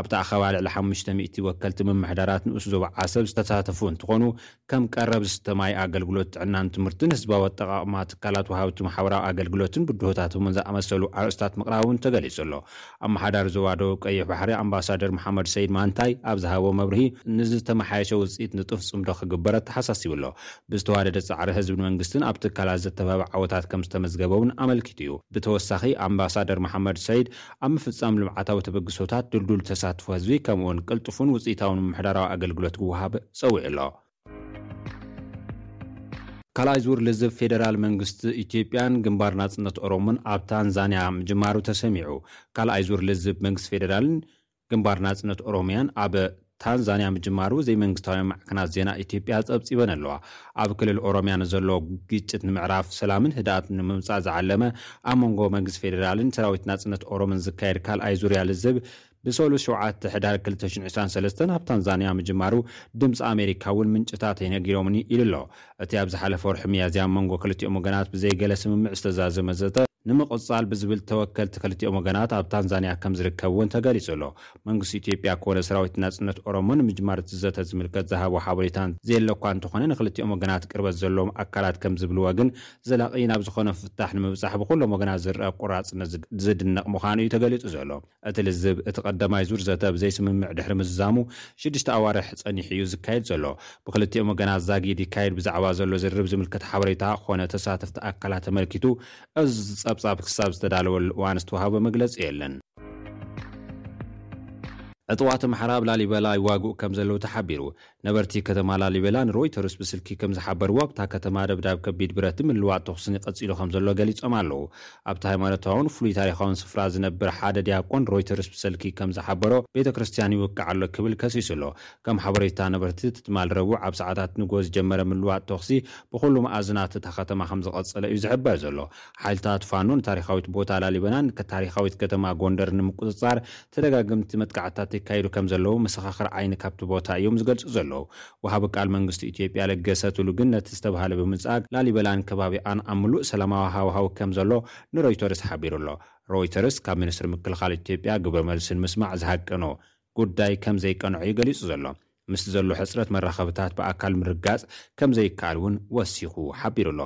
ኣብቲ ኣኸባ ልዕሊ ሓሙሽተ ሚእቲ ወከልቲ ምምሕዳራት ንኡስ ዞባ ዓሰብ ዝተሳተፉ እንትኾኑ፣ ከም ቀረብ ዝስተ ማይ፣ ኣገልግሎት ጥዕናን ትምህርትን፣ ህዝባዊ ኣጠቓቕማ ትካላት ወሃብቲ መሓውራዊ ኣገልግሎትን ብድሆታቶምን ዝኣመሰሉ ኣርእስታት ምቕራቦምን ተገሊጹ ኣሎ። ኣመሓዳሪ ዞባ ደቡብ ቀይሕ ባሕሪ ኣምባሳደር መሓመድ ሰይድ ማንታይ ኣብ ዝሃቦ መብርሂ፣ ንዝተመሓየሸ ውጽኢት ንጡፍ ጽምዶ ክግበር ኣተሓሳሲቡ ኣሎ። ብዝተዋደደ ጻዕሪ ህዝብን መንግስትን ኣብ ትካላት ዝተተብሀበ ዓወታት ከምዝተመዝገበ'ውን ኣመልኪቱ'ዩ። ብተወሳኺ ኣምባሳደር መሓመድ ሰይድ፣ ኣብ ምፍፃም ልምዓታዊ ተበግሶታት ድልዱል ተሳትፎ ህዝቢ ከምኡ እውን ቅልጡፍን ውፅኢታውን ምምሕዳራዊ ኣገልግሎት ክወሃብ ፀዊዑ ኣሎ። ካልኣይ ዙር ልዝብ ፌደራል መንግስቲ ኢትዮጵያን ግንባር ናፅነት ኦሮሞን ኣብ ታንዛኒያ ምጅማሩ ተሰሚዑ። ካልኣይ ዙር ልዝብ መንግስቲ ፌደራልን ግንባር ናፅነት ኦሮሚያን ኣብ ታንዛንያ ምጅማሩ ዘይመንግስታውያን ማዕከናት ዜና ኢትዮጵያ ጸብጺበን ኣለዋ። ኣብ ክልል ኦሮምያ ንዘሎ ግጭት ንምዕራፍ፣ ሰላምን ህድኣትን ንምምጻእ ዝዓለመ ኣብ መንጎ መንግስቲ ፌደራልን ሰራዊት ናጽነት ኦሮሞን ዝካየድ ካልኣይ ዙርያ ልዝብ ብሰሉስ ሸውዓተ ሕዳር ክልተ ሽሕን ዕስራን ሰለስተን ኣብ ታንዛንያ ምጅማሩ ድምጺ ኣሜሪካ'ውን ምንጭታተይ ነጊሮምኒ ኢሉ'ሎ። እቲ ኣብ ዝሓለፈ ወርሒ ሚያዝያ ኣብ መንጎ ክልቲኦም ወገናት ብዘይ ገለ ስምምዕ ዝተዛዘመ ዘተ ንምቕጻል ብዝብል ተወከልቲ ክልቲኦም ወገናት ኣብ ታንዛንያ ከምዝርከብ እውን ተገሊጹ ኣሎ። መንግስቲ ኢትዮጵያ ኮነ ሰራዊት ናጽነት ኦሮሞ ንምጅማር እቲ ዘተ ዝምልከት ዝሃቦ ሓበሬታ ዘየለ'ኳ እንተኾነ ንክልቲኦም ወገናት ቅርበት ዘለዎም ኣካላት ከምዝብልዎ ግን ዘላቒ ናብ ዝኾነ ፍታሕ ንምብጻሕ ብኹሎም ወገናት ዝርኣ ቆራጽነት ዝድነቕ ምዃኑ እዩ ተገሊጹ ዘሎ። እቲ ልዝብ እቲ ቀዳማይ ዙር ዘተ ብዘይስምምዕ ድሕሪ ምዝዛሙ ሽዱሽተ ኣዋርሕ ጸኒሑ እዩ ዝካየድ ዘሎ። ብኽልቲኦም ወገናት ዛጊድ ይካየድ ብዛዕባ ዘሎ ዝርርብ ዝምልከት ሓበሬታ ኾነ ተሳተፍቲ ኣካላት ተመልኪቱ እዚ ጸብጻብ ክሳብ ዝተዳለወሉ እዋን ዝተውሃበ መግለጺ የለን። እፅዋት ኣምሓራ ኣብ ላሊበላ ይዋግኡ ከምዘለዉ ተሓቢሩ። ነበርቲ ከተማ ላሊበላ ንሮይተርስ ብስልኪ ከም ዝሓበርዎ ኣብታ ከተማ ደብዳብ ከቢድ ብረትን ምልዋጥ ተኹስን ይቐጺሉ ከም ዘሎ ገሊጾም ኣለዉ። ኣብቲ ሃይማኖታውን ፍሉይ ታሪኻውን ስፍራ ዝነብር ሓደ ድያቆን ሮይተርስ ብሰልኪ ከም ዝሓበሮ ቤተ ክርስትያን ይውቅዕ ኣሎ ክብል ከሲሱ ኣሎ። ከም ሓበሬታ ነበርቲ እቲ ትማል ረቡዕ ኣብ ሰዓታት ንግሆ ዝጀመረ ምልዋጥ ተኹሲ ብኹሉ መኣዝናት እታ ከተማ ከም ዝቐጸለ እዩ ዝሕበር ዘሎ። ሓይልታት ፋኖ ንታሪኻዊት ቦታ ላሊበናን ታሪኻዊት ከተማ ጎንደርን ንምቁጽጻር ተደጋገምቲ መጥቃዕትታት ይካየዱ ከምዘለዉ መሰኻኽር ዓይኒ ካብቲ ቦታ እዮም ዝገልጹ ዘለዉ። ወሃቢ ቃል መንግስቲ ኢትዮጵያ ለገሰ ቱሉ ግን ነቲ ዝተብሃለ ብምንጻግ ላሊበላን ከባቢኣን ኣብ ምሉእ ሰላማዊ ሃዋህው ከምዘሎ ንሮይተርስ ሓቢሩ'ሎ። ሮይተርስ ካብ ሚኒስትሪ ምክልኻል ኢትዮጵያ ግብረመልሲ ንምስማዕ ዝሃቀኖ ጉዳይ ከምዘይቀንዖ'ዩ ገሊጹ ዘሎ። ምስቲ ዘሎ ሕጽረት መራኸብታት ብኣካል ምርጋጽ ከም ዘይከኣል እውን ወሲኹ ሓቢሩ ኣሎ።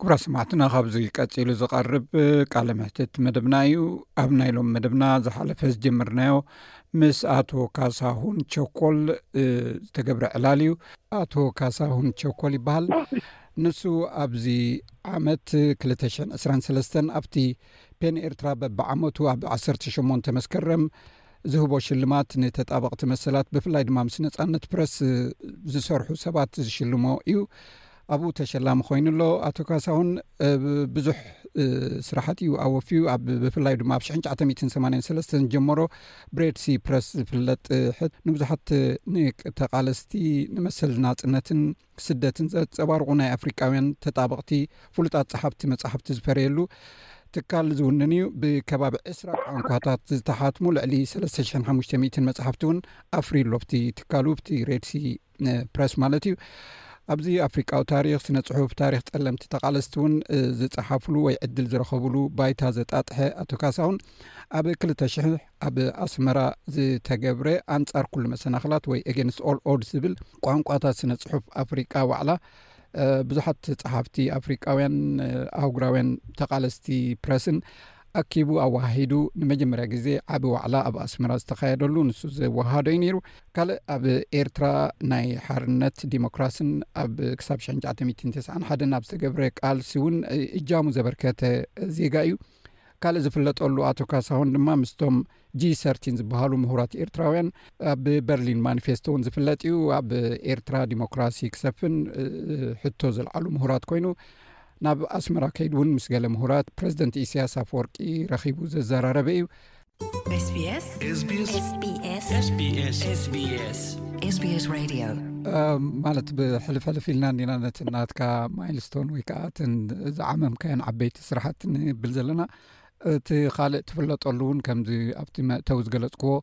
ክቡራት ሰማዕትና ካብዚ ቀፂሉ ዝቐርብ ቃለ መሕትት መደብና እዩ ኣብ ናይ ሎም መደብና ዝሓለፈ ዝጀመርናዮ ምስ ኣቶ ካሳሁን ቸኮል ዝተገብረ ዕላል እዩ ኣቶ ካሳሁን ቸኮል ይበሃል ንሱ ኣብዚ ዓመት 223 ኣብቲ ፔን ኤርትራ በብዓመቱ ኣብ 18 መስከረም ዝህቦ ሽልማት ንተጣበቕቲ መሰላት ብፍላይ ድማ ምስ ነፃነት ፕረስ ዝሰርሑ ሰባት ዝሽልሞ እዩ ኣብኡ ተሸላሚ ኮይኑ ኣሎ ኣቶ ካሳውን ብዙሕ ስራሓት እዩ ኣወፍዩ ብፍላይ ድማ ኣብ ሽሕ ሸ8ሰ ጀመሮ ብሬድሲ ፕረስ ዝፍለጥ ሕት ንብዙሓት ንተቃለስቲ ንመሰል ናፅነትን ስደትን ዘንጸባርቑ ናይ ኣፍሪቃውያን ተጣበቕቲ ፍሉጣት ጸሓፍቲ መጻሕፍቲ ዝፈረየሉ ትካል ዝውንን እዩ። ብከባቢ ዕስራ ቋንኳታት ዝተሓትሙ ልዕሊ ሰለስተ ሽሕን ሓሙሽተ ሚእትን መጻሕፍቲ እውን ኣፍርዩ ኣሎ ብቲ ትካሉ ብቲ ሬድሲ ፕረስ ማለት እዩ። ኣብዚ ኣፍሪቃዊ ታሪኽ ስነ ጽሑፍ ታሪኽ ጸለምቲ ተቓለስቲ እውን ዝጸሓፍሉ ወይ ዕድል ዝረኸብሉ ባይታ ዘጣጥሐ ኣቶ ካሳሁን ኣብ ክልተ ሽሕ ኣብ ኣስመራ ዝተገብረ ኣንጻር ኩሉ መሰናኽላት ወይ ኤገንስት ኦል ኦድ ዝብል ቋንቋታት ስነ ጽሑፍ ኣፍሪቃ ዋዕላ ብዙሓት ጸሓፍቲ ኣፍሪቃውያን ኣህጉራውያን ተቓለስቲ ፕረስን ኣኪቡ ኣወሃሂዱ ንመጀመርያ ግዜ ዓብ ዋዕላ ኣብ ኣስመራ ዝተካየደሉ ንሱ ዘወሃዶ እዩ ነይሩ ካልእ ኣብ ኤርትራ ናይ ሓርነት ዲሞክራስን ኣብ ክሳብ ሽ9 ሓደ ናብ ዝተገብረ ቃልሲ እውን እጃሙ ዘበርከተ ዜጋ እዩ ካልእ ዝፍለጠሉ ኣቶ ካሳሁን ድማ ምስቶም ጂ ሰርቲን ዝበሃሉ ምሁራት ኤርትራውያን ኣብ በርሊን ማኒፌስቶ እውን ዝፍለጥ እዩ ኣብ ኤርትራ ዲሞክራሲ ክሰፍን ሕቶ ዘልዓሉ ምሁራት ኮይኑ ናብ ኣስመራ ከይድ እውን ምስ ገለ ምሁራት ፕረዚደንት ኢሳያስ ኣፍወርቂ ረኺቡ ዘዘራረበ እዩ ማለት ብሕልፍ ሕልፍ ኢልና ኒና ነቲ ናትካ ማይልስቶን ወይ ከዓ እትን ዝዓመምካዮን ዓበይቲ ስራሕት ንብል ዘለና እቲ ካልእ ትፍለጠሉ እውን ከምዚ ኣብቲ መእተው ዝገለፅክዎ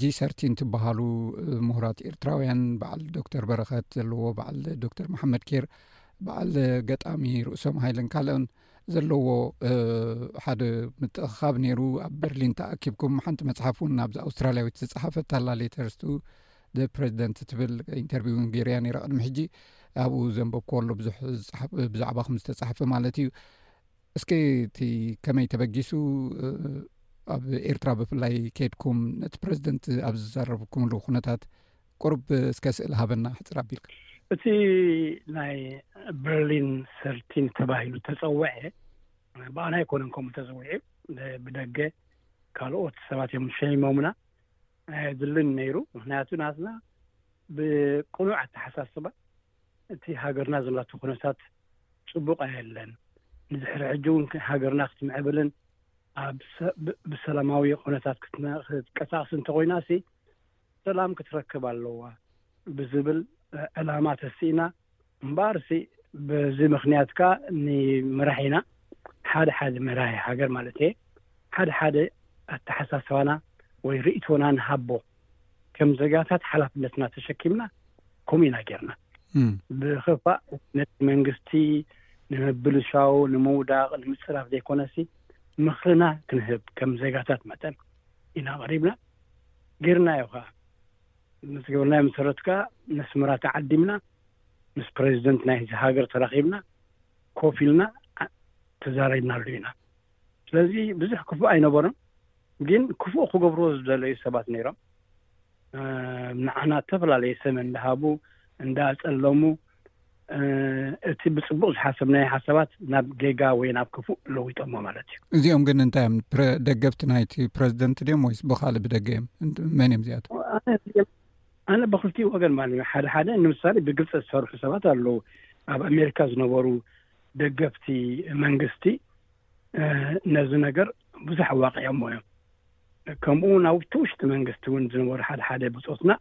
ጂ ሰርቲን ትበሃሉ ምሁራት ኤርትራውያን በዓል ዶክተር በረከት ዘለዎ በዓል ዶክተር መሓመድ ኬር በዓል ገጣሚ ርእሶም ሃይልን ካልኦን ዘለዎ ሓደ ምትእኽኻብ ነይሩ ኣብ በርሊን ተኣኪብኩም ሓንቲ መፅሓፍ እውን ናብዚ ኣውስትራልያዊት ዝፀሓፈት ኣላ ሌተርስ ቱ ፕረዚደንት ትብል ኢንተርቪው እውን ገይረያ ነይረ ቅድሚ ሕጂ ኣብኡ ዘንበብክዎ ኣሎ ብዙሕ ብዛዕባኹም ዝተፃሓፈ ማለት እዩ እስኪ እቲ ከመይ ተበጊሱ ኣብ ኤርትራ ብፍላይ ከድኩም ነቲ ፕረዚደንት ኣብ ዝዘረብኩምሉ ኩነታት ቁሩብ እስከ ስእሊ ሃበና ሕጽር ኣቢልካ። እቲ ናይ በርሊን ሰርቲን ተባሂሉ ተጸውዔ ብኣና ኣይኮነን ከምኡ ተጸዊዑ ብደገ ካልኦት ሰባት እዮም ሸይሞምና ኣየድልን ነይሩ ምክንያቱ ናትና ብቅኑዕ ኣተሓሳስባ እቲ ሃገርና ዘላቶ ኩነታት ጽቡቅ ኣየለን ንድሕሪ ሕጂ እውን ሃገርና ክትምዕብልን ብሰላማዊ ኩነታት ክትቀሳቅስ እንተኮይና ሲ ሰላም ክትረክብ ኣለዋ ብዝብል ዕላማ ተሲእና እምበኣርሲ በዚ ምክንያት ከኣ ንመራሒና ሓደ ሓደ መራሒ ሃገር ማለት እየ ሓደ ሓደ ኣተሓሳስባና ወይ ርእቶና ንሃቦ ከም ዘጋታት ሓላፍነትና ተሸኪምና ከምኡ ኢና ጌርና ብክፋእ ነቲ መንግስቲ ንምብልሻው ንምውዳቅ ንምፅራፍ ዘይኮነሲ ምክርና ክንህብ ከም ዜጋታት መጠን ኢና ቀሪብና ጌርናዮ ከኣ። ምስ ዝገበርናዮ መሰረት ከኣ ነስመራ ተዓዲምና ምስ ፕረዚደንት ናይ'ዚ ሃገር ተራኺብና ኮፍ ኢልና ተዛሪብናሉ ኢና። ስለዚ ብዙሕ ክፉእ ኣይነበሮን። ግን ክፉእ ክገብርዎ ዝደለዩ ሰባት ነይሮም። ንዓና እተፈላለየ ሰም እንዳሃቡ፣ እንዳኣጸለሙ፣ እቲ ብፅቡቅ ዝሓሰብናዮ ሓሳባት ናብ ጌጋ ወይ ናብ ክፉእ ለዊጦሞ ማለት እዩ። እዚኦም ግን እንታይ እዮም ደገፍቲ ናይቲ ፕረዚደንት ድዮም ወይስ ብካልእ ብደገ እዮም መን እዮም እዚኣቶም? ኣነ ብክልቲኡ ወገን ማለት እዩ ሓደ ሓደ ንምሳሌ ብግልፂ ዝሰርሑ ሰባት ኣለዉ ኣብ ኣሜሪካ ዝነበሩ ደገፍቲ መንግስቲ ነዚ ነገር ብዙሕ ኣዋቂዖሞ እዮም ከምኡ እውን ኣብቲ ውሽጢ መንግስቲ እውን ዝነበሩ ሓደ ሓደ ብፆትና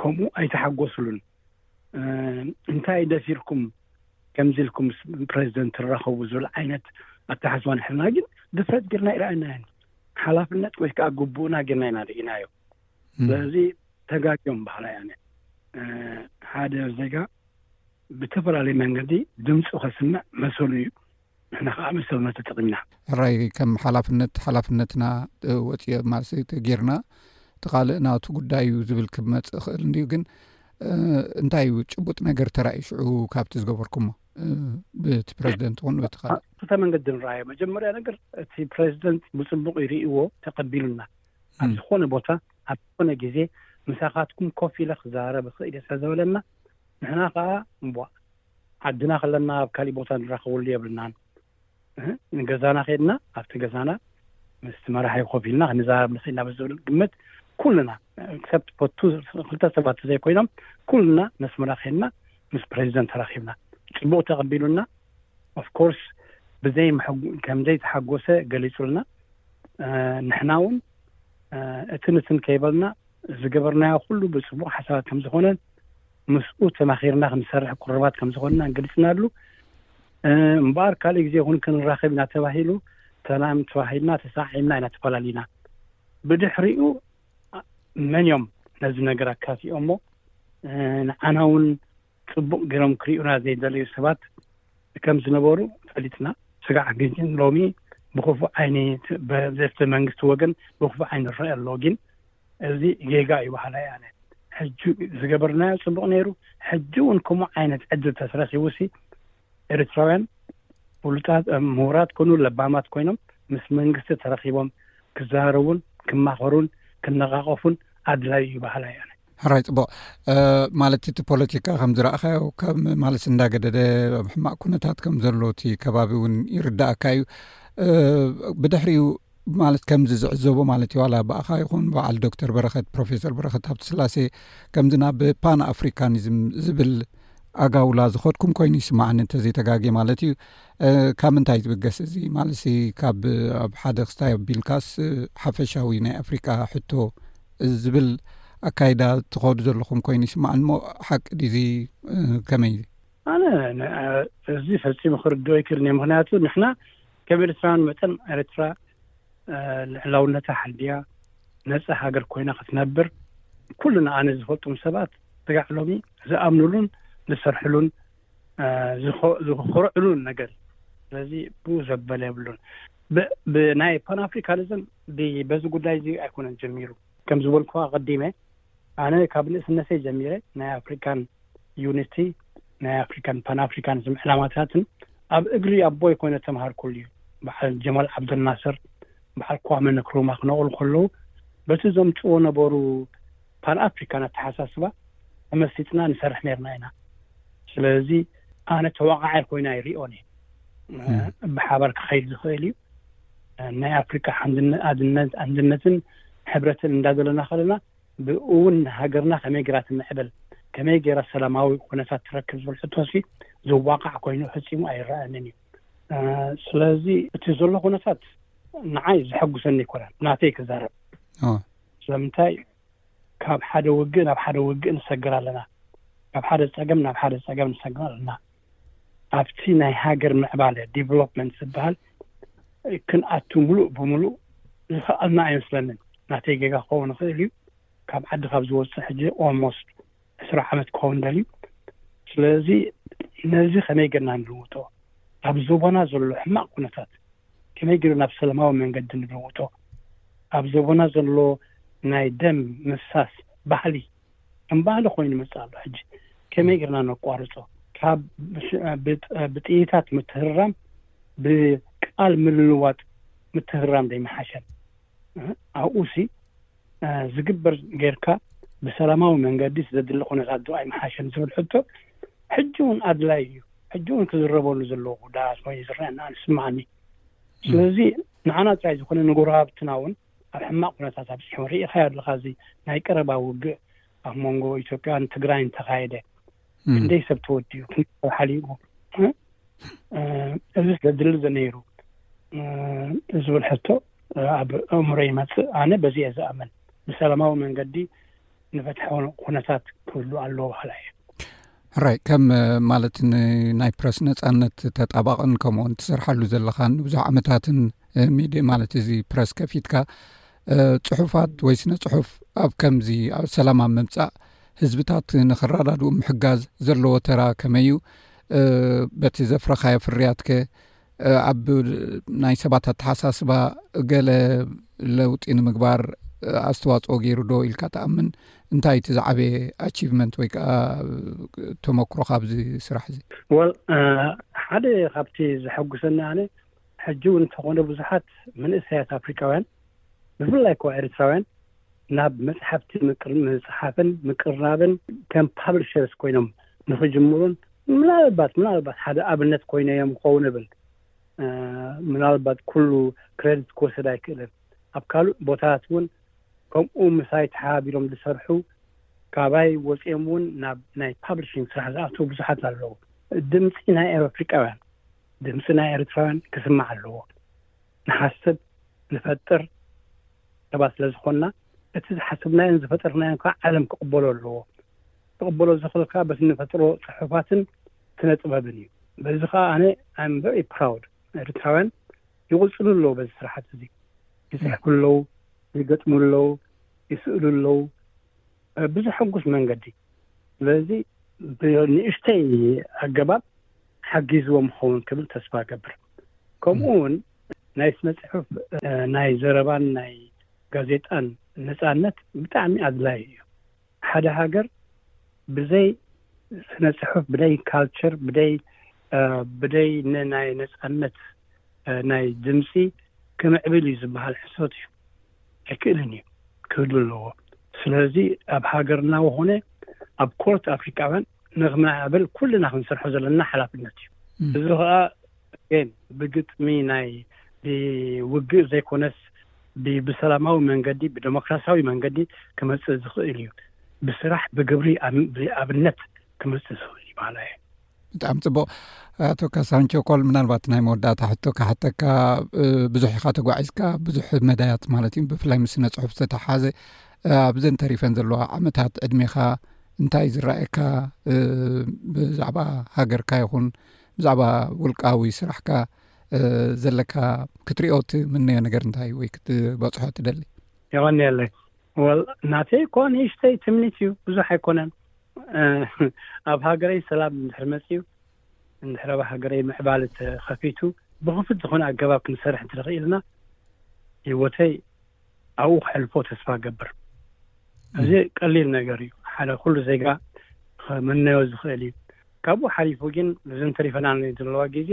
ከምኡ ኣይተሓጎስሉን እንታይ ደፊርኩም ከምዚ ኢልኩም ምስ ፕረዚደንት ትራኸቡ ዝብል ዓይነት ኣተሓስባ ንሕና ግን ድፍረት ጌርና ኣይረኣናዮን ሓላፍነት ወይ ከዓ ግቡእና ጌርና ኢና ርኢናዮ ስለዚ ተጋግዮም በሃላ ያነ ሓደ ዜጋ ብተፈላለየ መንገዲ ድምፁ ከስምዕ መሰሉ እዩ ንሕና ከዓ መሰሉና ተጠቂምና። ሕራይ ከም ሓላፍነት ሓላፍነትና ወፂኦ ማለሰ ተጌርና እቲ ካልእ ናቱ ጉዳይ እዩ ዝብል ክመፅ ይኽእል እንድዩ ግን እንታይ እዩ ጭቡጥ ነገር ተራእዩ ሽዑ ካብቲ ዝገበርኩሞ ብቲ ፕረዚደንት ኹን እቲ ካልእ ክልተ መንገዲ ንረኣዮ መጀመርያ ነገር እቲ ፕረዚደንት ብፅቡቅ ይርእዎ ተቀቢሉና ኣብ ዝኾነ ቦታ ኣብ ዝኾነ ግዜ ምሳኻትኩም ኮፍ ኢለ ክዛረብ ይኽእል እየ ስለዘበለና ንሕና ከዓ እምቧእ ዓድና ከለና ኣብ ካሊእ ቦታ ንራከበሉ የብልናን እህ ንገዛና ከድና ኣብቲ ገዛና ምስቲ መራሒ ኮፍ ኢልና ክንዛረብ ንክእል ኢና ብዝብል ግምት ኩልና ክሰብት ፖቱ ክልተ ሰባት ተዘይኮይኖም ኩልና ነስመራ ከድና ምስ ፕሬዚደንት ተራኪብና ፅቡቅ ተቀቢሉና ኦፍኮርስ ብዘይ ከምዘይ ተሓጎሰ ገሊፁልና ንሕና እውን እትን እትን ከይበልና ዝገበርናዮ ኩሉ ብፅቡቅ ሓሳባት ከምዝኮነን ምስኡ ተማኺርና ክንሰርሕ ቅሩባት ከም ዝኾንና ገሊጽናሉ። እምበኣር ካልእ ግዜ ኹን ክንራኸብ ኢና ተባሂሉ ሰላም ተባሂልና ተሰዓዒምና ኢና ተፈላሊና። ብድሕሪኡ መን እዮም ነዚ ነገር ኣካፊኦሞ ንዓና እውን ጽቡቕ ገይሮም ክርእዩና ዘይደለዩ ሰባት ከም ዝነበሩ ፈሊጥና። ስጋዕ ግን ሎሚ ብክፉእ ዓይኒ በዘፍተ መንግስቲ ወገን ብክፉእ ዓይኒ ይረኣ ኣሎ ግን እዚ ጌጋ እዩ በሃላይ ኣነ። ሕጂ ዝገበርናዮ ጽቡቕ ነይሩ፣ ሕጂ ውን ከምኡ ዓይነት ዕድል ተትረኪቡሲ ኤርትራውያን ፍሉጣት ምሁራት ኮኑ ለባማት ኮይኖም ምስ መንግስቲ ተራኺቦም ክዘራረቡን ክማኸሩን ክነቓቐፉን ኣድላዩ እዩ በሃላይ ኣነ። ሕራይ ጽቡቕ ማለት እቲ ፖለቲካ ከም ዝረእኻዮ ከም ማለት እንዳገደደ ኣብ ሕማቅ ኩነታት ከም ዘሎ እቲ ከባቢ እውን ይርዳእካ እዩ ብድሕሪኡ ማለት ከምዚ ዝዕዘቦ ማለት እዩ ዋላ ብኣኻ ይኹን በዓል ዶክተር በረኸት ፕሮፌሰር በረኸት ሃብቲ ስላሴ ከምዚ ናብ ፓን ኣፍሪካኒዝም ዝብል ኣጋውላ ዝኸድኩም ኮይኑ ይስማዕኒ እንተዘይተጋጌ ማለት እዩ ካብ ምንታይ ትብገስ እዚ ማለት ካብ ኣብ ሓደ ክስታይ ኣቢልካስ ሓፈሻዊ ናይ ኣፍሪካ ሕቶ ዝብል ኣካይዳ ትኸዱ ዘለኹም ኮይኑ ይስማዕኒ ሞ ሓቂ ድዚ ከመይ ኣነ እዚ ፈፂሙ ክርድኦ ይክእል ምክንያቱ ንሕና ከም ኤርትራውያን መጠን ኤርትራ ልዕላውነታ ሓልያ ነጻ ሃገር ኮይና ክትነብር ኩልና ኣነ ዝፈልጡም ሰባት ስጋዕ ሎሚ ዝኣምኑሉን ዝሰርሕሉን ዝኽርዕሉን ነገር እዩ ስለዚ ብኡ ዘበለ የብሉን ብናይ ፓን ኣፍሪካኒዝም በዚ ጉዳይ እዚ ኣይኮነን ጀሚሩ ከም ዝበልኩ ኣቀዲመ ኣነ ካብ ንእስነተይ ጀሚረ ናይ ኣፍሪካን ዩኒቲ ናይ ኣፍሪካን ፓን ኣፍሪካኒዝም ዕላማታትን ኣብ እግሪ ኣቦይ ኮይነ ዝተምሃርኩሉ እዩ። በዓል ጀማል ዓብደልናስር በዓል ክዋመ ንክሩማ ክነቕሉ ከለዉ በቲ ዘምፅዎ ነበሩ ፓን ኣፍሪካን ኣተሓሳስባ ተመሲጥና ንሰርሕ ነይርና ኢና። ስለዚ ኣነ ተዋቓዓይ ኮይነ ኣይሪኦን እየ። ብሓባር ክኸይድ ዝኽእል እዩ። ናይ ኣፍሪካ ሓንድነ ኣድነት ኣንድነትን ሕብረትን እንዳደለና ከለና ብእውን ሃገርና ከመይ ገይራ ትምዕብል፣ ከመይ ገይራ ሰላማዊ ኩነታት ትረክብ ዝብል ሕቶሲ ዝዋቃዕ ኮይኑ ፈጺሙ ኣይረኣንን እዩ። ስለዚ እቲ ዘሎ ኩነታት ንዓይ ዘሐጉሰኒ ኣይኮነን፣ ናተይ ክዛረብ። ስለምንታይ ካብ ሓደ ውግእ ናብ ሓደ ውግእ ንሰግር ኣለና፣ ካብ ሓደ ጸገም ናብ ሓደ ጸገም ንሰግር ኣለና። ኣብቲ ናይ ሃገር ምዕባለ፣ ዲቨሎፕመንት፣ ዝበሃል ክንኣቱ ምሉእ ብምሉእ ዝኸኣልና ኣይመስለንን። ናተይ ጌጋ ክኸውን ይኽእል እዩ፣ ካብ ዓዲ ካብ ዝወጽእ ሕጂ ኦልሞስት ዕስራ ዓመት ክኸውን ደልዩ። ስለዚ ነዚ ከመይ ጌርና ንልውጦ? ኣብ ዞቦና ዘሎ ሕማቕ ኩነታት ከመይ ጌርና ናብ ሰለማዊ መንገዲ ንልውጦ? ኣብ ዞቦና ዘሎ ናይ ደም ምፍሳስ ባህሊ ከም ባህሊ ኮይኑ መጽ ኣሎ ሕጂ ከመይ ጌርና ነቋርጾ ካብ ብጥይታት ምትህርራም ብቃል ምልልዋጥ ምትህርራም ዘይምሓሸን ኣብኡ ሲ ዝግበር ጌርካ ብሰላማዊ መንገዲ ዘድሊ ኩነታት ዶ ኣይምሓሸን ዝብል ሕቶ ሕጂ እውን ኣድላይ እዩ ሕጂ እውን ክዝረበሉ ዘለዎ ጉዳያት ኮይኑ ዝረአና ስምዓኒ ስለዚ ንዓና ጥራይ ዝኾነ ንጎረባብትና እውን ኣብ ሕማቕ ኩነታት ኣብጺሖም ርኢኻዮ ኣለኻ እዚ ናይ ቀረባ ውግእ ኣብ መንጎ ኢትዮጵያን ትግራይን ተኻየደ ክንደይ ሰብ ተወዲኡ ክንደይ ሰብ ሓሊኡ እዚ ስለድሊ ዝነይሩ ዝብል ሕቶ ኣብ ኣእምሮ ይመፅእ ኣነ በዚ እየ ዝኣመን ብሰላማዊ መንገዲ ንፍትሐዊ ኩነታት ክህሉ ኣለዎ በሃላ እየ ሕራይ ከም ማለት ንናይ ፕረስ ነፃነት ተጣባቕን ከምኡውን ትሰርሓሉ ዘለኻን ብዙሕ ዓመታትን ሚድ ማለት እዚ ፕረስ ከፊትካ ፅሑፋት ወይ ስነ ፅሑፍ ኣብ ከምዚ ኣብ ሰላም ኣብ ምምፃእ ህዝብታት ንክረዳድኡ ምሕጋዝ ዘለዎ ተራ ከመይ እዩ በቲ ዘፍረካዮ ፍርያትከ ኣብ ናይ ሰባት ኣተሓሳስባ ገለ ለውጢ ንምግባር ኣስተዋፅኦ ገይሩ ዶ ኢልካ ትኣምን እንታይ እቲ ዝዓበየ ኣቺቭመንት ወይ ከዓ ተመክሮ ካብዚ ስራሕ እዚ ወል ሓደ ካብቲ ዘሐጉሰኒ ኣነ ሕጂ እውን እንተኾነ ብዙሓት መንእሰያት ኣፍሪካውያን ብፍላይ እኳ ኤርትራውያን ናብ መጽሓፍቲ ምጽሓፍን ምቅራብን ከም ፓብሊሸርስ ኮይኖም ንኽጅምሩን ምናልባት ምናልባት ሓደ ኣብነት ኮይነዮም ክኸውን እብል ምናልባት ኩሉ ክረዲት ክወሰድ ኣይክእልን ኣብ ካልእ ቦታታት እውን ከምኡ ምሳይ ተሓባቢሮም ዝሰርሑ ካባይ ወፂኦም እውን ናብ ናይ ፓብሊሽን ስራሕ ዝኣተዉ ብዙሓት ኣለዉ ድምፂ ናይ ኣፍሪቃውያን ድምፂ ናይ ኤርትራውያን ክስማዕ ኣለዎ ንሓስብ ንፈጥር ሰባት ስለ ዝኾንና እቲ ዝሓሰብናዮን ዝፈጠርናዮን ከዓ ዓለም ክቕበሎ ኣለዎ። ክቕበሎ ዝኽእል ከዓ በቲ ንፈጥሮ ፅሑፋትን ስነ ጥበብን እዩ። በዚ ከዓ ኣነ ኣይ ኣም ቨሪ ፕራውድ ኤርትራውያን ይቕፅሉ ኣለዉ በዚ ስራሕቲ እዚ ይፅሕፉ ኣለዉ ይገጥሙ ኣለዉ ይስእሉ ኣለዉ ብዘሐጉስ መንገዲ ስለዚ ብንእሽተይ ኣገባብ ሓጊዝዎም ይኸውን ክብል ተስፋ እገብር። ከምኡ እውን ናይ ስነ ፅሑፍ፣ ናይ ዘረባን ናይ ጋዜጣን ነፃነት ብጣዕሚ ኣድላይ እዩ። ሓደ ሃገር ብዘይ ስነ ፅሑፍ፣ ብደይ ካልቸር፣ ብደይ ብደይ ናይ ነፃነት ናይ ድምፂ ክምዕብል እዩ ዝበሃል ሕሶት እዩ። ኣይክእልን እዩ ክህሉ ኣለዎ ስለዚ ኣብ ሃገርና ወኾነ ኣብ ኮርት ኣፍሪካውያን ንክምዕብል ኩልና ክንስርሖ ዘለና ሓላፍነት እዩ እዚ ከዓ ግን ብግጥሚ ናይ ብውግእ ዘይኮነስ ብሰላማዊ መንገዲ ብደሞክራሲያዊ መንገዲ ክመፅእ ዝኽእል እዩ ብስራሕ ብግብሪ ኣብነት ክመፅእ ዝኽእል ይባሃላ እየ ብጣዕሚ ፅቡቅ ኣቶ ካሳሁን ቸኮል ምናልባት ናይ መወዳእታ ሕቶ ካሓተካ ብዙሕ ኢካ ተጓዒዝካ ብዙሕ መዳያት ማለት እዩ ብፍላይ ምስ ስነ ፅሑፍ ዝተተሓሓዘ ኣብዘን ተሪፈን ዘለዋ ዓመታት ዕድሜካ እንታይ ዝረኣየካ ብዛዕባ ሃገርካ ይኹን ብዛዕባ ውልቃዊ ስራሕካ ዘለካ ክትሪኦ ትምነዮ ነገር እንታይ ወይ ክትበፅሖ ትደሊ የቀኒየለይ ወል ናተይ እኮ ንእሽተይ ትምኒት እዩ ብዙሕ ኣይኮነን ኣብ ሃገረይ ሰላም እንድሕር መጺኡ እንድሕር ኣብ ሃገረይ ምዕባለ ተኸፊቱ ብኽፉት ዝኾነ ኣገባብ ክንሰርሕ እንተ ኽኢልና ህይወተይ ኣብኡ ክሕልፎ ተስፋ ገብር እዚ ቀሊል ነገር እዩ ሓደ ኩሉ ዜጋ ክምነዮ ዝኽእል እዩ ካብኡ ሓሊፉ ግን እዘን ተሪፈና ዘለዋ ግዜ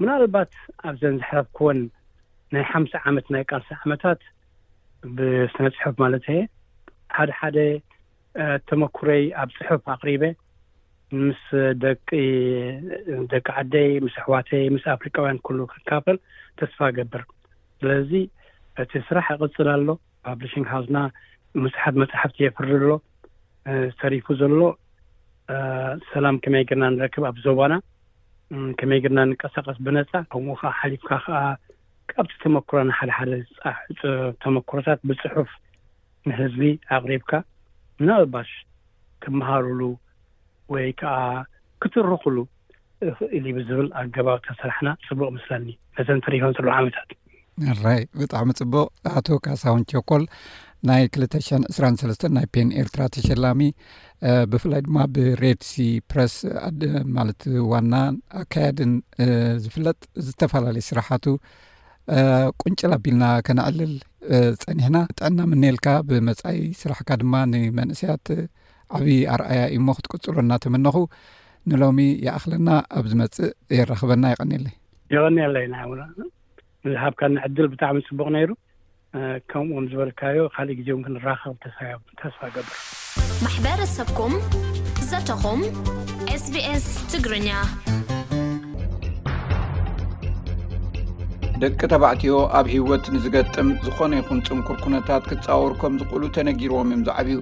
ምናልባት ኣብዘን ዝሕረፍክወን ናይ ሓምሳ ዓመት ናይ ቃልሲ ዓመታት ብስነ ፅሑፍ ማለት እየ ሓደ ሓደ ተመኩሮይ ኣብ ጽሑፍ ኣቕሪበ ምስ ደቂ ደቂ ዓደይ ምስ ኣሕዋተይ ምስ ኣፍሪቃውያን ኩሉ ክካፈል ተስፋ እገብር ስለዚ እቲ ስራሕ እቕጽል ኣሎ ፓብሊሽንግ ሃውስና ምስሓት መጽሓፍቲ የፍሪ ኣሎ ተሪፉ ዘሎ ሰላም ከመይ ግርና ንረክብ ኣብ ዞባና ከመይ ግርና ንቀሳቀስ ብነፃ ከምኡ ከዓ ሓሊፍካ ከዓ ካብቲ ተመክሮ ንሓደ ሓደ ተመክሮታት ብፅሑፍ ንህዝቢ ኣቕሪብካ ምናልባሽ ክመሃሩሉ ወይ ከኣ ክትርኹሉ እኽእል እዩ ብዝብል ኣገባብ ተሰራሕና ጽቡቕ እመስለኒ ነዘን ተሪፈን ዘለዋ ዓመታት። ኣራይ ብጣዕሚ ጽቡቕ ኣቶ ካሳሁን ቸኮል ናይ 223 ናይ ፔን ኤርትራ ተሸላሚ ብፍላይ ድማ ብሬድሲ ፕረስ ማለት ዋና ኣካያድን ዝፍለጥ ዝተፈላለዩ ስራሓቱ ቁንጭል ኣቢልና ከነዕልል ጸኒሕና ጥዕና ምነየልካ ብመጻኢ ስራሕካ ድማ ንመንእሰያት ዓብዪ ኣርኣያ እዩሞ ክትቅጽሎ እናተመነኹ ንሎሚ ይኣኽለና ኣብ ዝመጽእ የራኽበና የቐኒለይ የቐኒለይ ናይ ዝሃብካና ዕድል ብጣዕሚ ጽቡቕ ነይሩ ከምኡውን ዝበልካዮ ካልእ ግዜ እውን ክንራኸብ ተስፋ እገብር። ማሕበረሰብኩም ዘተኹም ኤስቢኤስ ትግርኛ ደቂ ተባዕትዮ ኣብ ህይወት ንዝገጥም ዝኾነ ይኹን ፅንኩር ኩነታት ክፃወሩ ከም ዝኽእሉ ተነጊርዎም እዮም ዝዓብዩ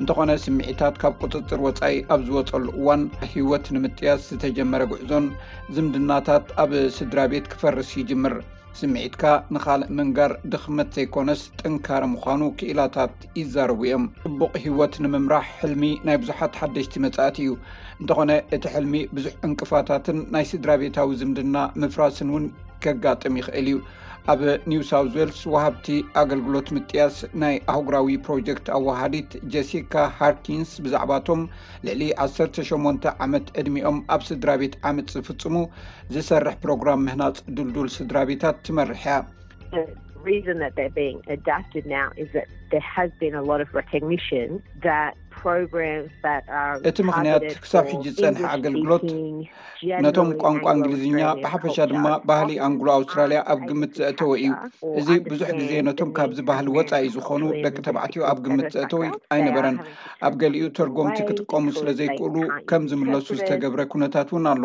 እንተኾነ ስምዒታት ካብ ቁፅፅር ወፃኢ ኣብ ዝወፀሉ እዋን ህይወት ንምጥያስ ዝተጀመረ ጉዕዞን ዝምድናታት ኣብ ስድራ ቤት ክፈርስ ይጅምር ስምዒትካ ንኻልእ ምንጋር ድኽመት ዘይኮነስ ጥንካረ ምዃኑ ክኢላታት ይዛረቡ እዮም ፅቡቕ ሂወት ንምምራሕ ሕልሚ ናይ ብዙሓት ሓደሽቲ መፃእት እዩ እንተኾነ እቲ ሕልሚ ብዙሕ ዕንቅፋታትን ናይ ስድራ ቤታዊ ዝምድና ምፍራስን እውን ከጋጥም ይኽእል እዩ ኣብ ኒው ሳውት ዌልስ ውሃብቲ ኣገልግሎት ምጥያስ ናይ ኣህጉራዊ ፕሮጀክት ኣዋሃዲት ጀሲካ ሃርኪንስ ብዛዕባቶም ልዕሊ 18 ዓመት ዕድሚኦም ኣብ ስድራ ቤት ዓመፅ ዝፍፅሙ ዝሰርሕ ፕሮግራም ምህናፅ ድልዱል ስድራቤታት ትመርሕ እያ እቲ ምክንያት ክሳብ ሕጂ ዝፀንሐ ኣገልግሎት ነቶም ቋንቋ እንግሊዝኛ ብሓፈሻ ድማ ባህሊ ኣንግሎ ኣውስትራልያ ኣብ ግምት ዘእተወ እዩ እዚ ብዙሕ ግዜ ነቶም ካብዚ ባህሊ ወፃኢ ዝኮኑ ደቂ ተባዕትዮ ኣብ ግምት ዘእተወ ኣይነበረን ኣብ ገሊኡ ተርጎምቲ ክጥቀሙ ስለዘይክእሉ ከም ዝምለሱ ዝተገብረ ኩነታት እውን ኣሎ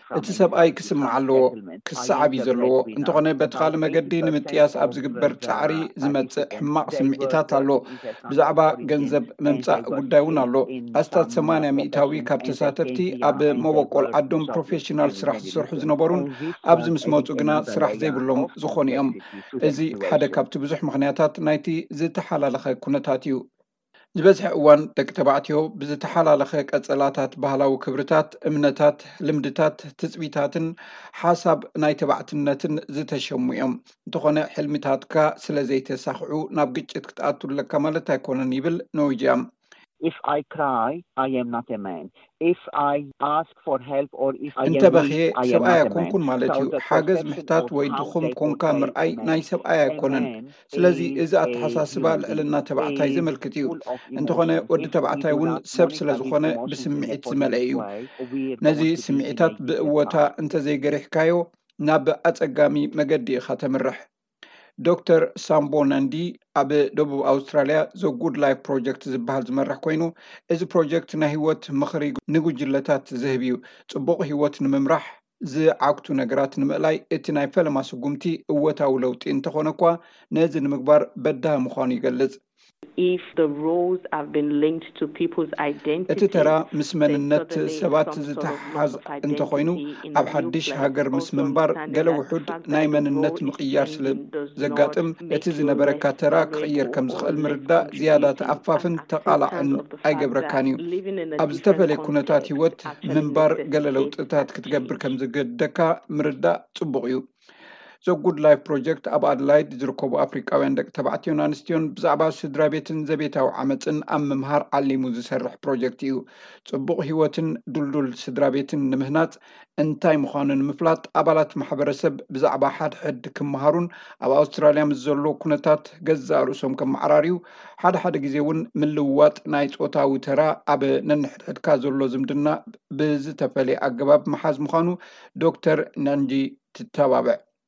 እቲ ሰብኣይ ክስማዕ ኣለዎ ክሰዓብ እዩ ዘለዎ እንተኾነ በቲ ካል መገዲ ንምጥያስ ኣብ ዝግበር ፃዕሪ ዝመፅእ ሕማቅ ስምዒታት ኣሎ ብዛዕባ ገንዘብ ምምፃእ ጉዳይ እውን ኣሎ ኣስታት ሰማንያ ሚእታዊ ካብ ተሳተፍቲ ኣብ መበቆል ዓዶም ፕሮፌሽናል ስራሕ ዝስርሑ ዝነበሩን ኣብዚ ምስ መፁ ግና ስራሕ ዘይብሎም ዝኾኑ እዮም እዚ ሓደ ካብቲ ብዙሕ ምክንያታት ናይቲ ዝተሓላለኸ ኩነታት እዩ ዝበዝሐ እዋን ደቂ ተባዕትዮ ብዝተሓላለኸ ቀጸላታት ባህላዊ ክብርታት፣ እምነታት፣ ልምድታት፣ ትጽቢታትን ሓሳብ ናይ ተባዕትነትን ዝተሸሙ እዮም። እንተኾነ ሕልሚታትካ ስለ ዘይተሳኽዑ ናብ ግጭት ክትኣቱ ኣለካ ማለት ኣይኮነን ይብል ኖውጃም። If I cry, I am not a man. If I ask for help or if I am እንተ weak, በኽየ I am ሰብኣይ not a man. ኣይኮንኩን ማለት So እዩ። the ሓገዝ perception ምሕታት of ወይ how ድኹም they ኮንካ portray a ምርኣይ man ናይ ሰብኣይ as a ኣይኮነን። man ስለዚ እዚ ኣተሓሳስባ ልዕልና ተባዕታይ ዘመልክት እዩ እንተኾነ ወዲ ተባዕታይ እውን ሰብ ስለ ዝኾነ ብስምዒት ዝመልአ እዩ ነዚ ስምዒታት ብእወታ እንተዘይገሪሕካዮ ናብ ኣፀጋሚ መገዲ ኢኻ ተምርሕ ዶክተር ሳምቦ ነንዲ ኣብ ደቡብ ኣውስትራልያ ዘጉድ ላይፍ ፕሮጀክት ዝበሃል ዝመርሕ ኮይኑ እዚ ፕሮጀክት ናይ ህይወት ምኽሪ ንጉጅለታት ዝህብ እዩ ፅቡቕ ህይወት ንምምራሕ ዝዓግቱ ነገራት ንምእላይ እቲ ናይ ፈለማ ስጉምቲ እወታዊ ለውጢ እንተኾነ'ኳ ነዚ ንምግባር በዳሂ ምዃኑ ይገልጽ። እቲ ተራ ምስ መንነት ሰባት ዝተሓሓዝ እንተኾይኑ፣ ኣብ ሓድሽ ሃገር ምስ ምንባር ገለ ውሑድ ናይ መንነት ምቕያር ስለ ዘጋጥም እቲ ዝነበረካ ተራ ክቕየር ከም ዝኽእል ምርዳእ ዝያዳ ተኣፋፍን ተቓላዕን ኣይገብረካን እዩ። ኣብ ዝተፈልየ ኩነታት ህይወት ምንባር ገለ ለውጥታት ክትገብር ከም ዝገድደካ ምርዳእ ፅቡቕ እዩ። ዘ ጉድ ላይፍ ፕሮጀክት ኣብ ኣድላይድ ዝርከቡ ኣፍሪቃውያን ደቂ ተባዕትዮን ኣንስትዮን ብዛዕባ ስድራ ቤትን ዘቤታዊ ዓመፅን ኣብ ምምሃር ዓሊሙ ዝሰርሕ ፕሮጀክት እዩ። ፅቡቕ ህይወትን ዱልዱል ስድራ ቤትን ንምህናፅ እንታይ ምዃኑ ንምፍላጥ ኣባላት ማሕበረሰብ ብዛዕባ ሓድሕድ ክመሃሩን ኣብ ኣውስትራልያ ምስ ዘሎ ኩነታት ገዛእ ርእሶም ከመዓራርዩ ሓደ ሓደ ግዜ እውን ምልውዋጥ ናይ ፆታዊ ተራ ኣብ ነንሕድሕድካ ዘሎ ዝምድና ብዝተፈለየ ኣገባብ ምሓዝ ምዃኑ ዶክተር ነንጂ ትተባብዕ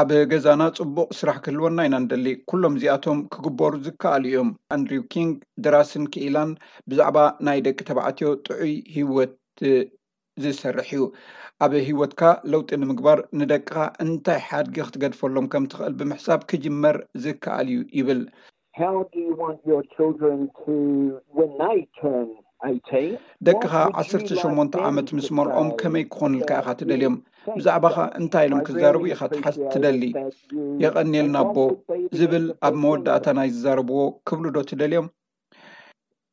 ኣብ ገዛና ጽቡቕ ስራሕ ክህልወና ኢና ንደሊ ኩሎም እዚኣቶም ክግበሩ ዝከኣሉ እዮም ኣንድሪው ኪንግ ደራስን ክኢላን ብዛዕባ ናይ ደቂ ተባዕትዮ ጥዑይ ህወት ዝሰርሕ እዩ ኣብ ህወትካ ለውጢ ንምግባር ንደቅኻ እንታይ ሓድጊ ክትገድፈሎም ከም ትኽእል ብምሕሳብ ክጅመር ዝከኣል እዩ ይብል ደቅኻ ዓሰርተ ሸሞንተ ዓመት ምስ መልኦም ከመይ ክኾኑልካ ኢኻ ትደልዮም ብዛዕባኻ እንታይ ኢሎም ክዛረቡ ኢኻ ትሓስ ትደሊ የቐኒየልና ኣቦ ዝብል ኣብ መወዳእታ ናይ ዝዛረብዎ ክብሉ ዶ ትደልዮም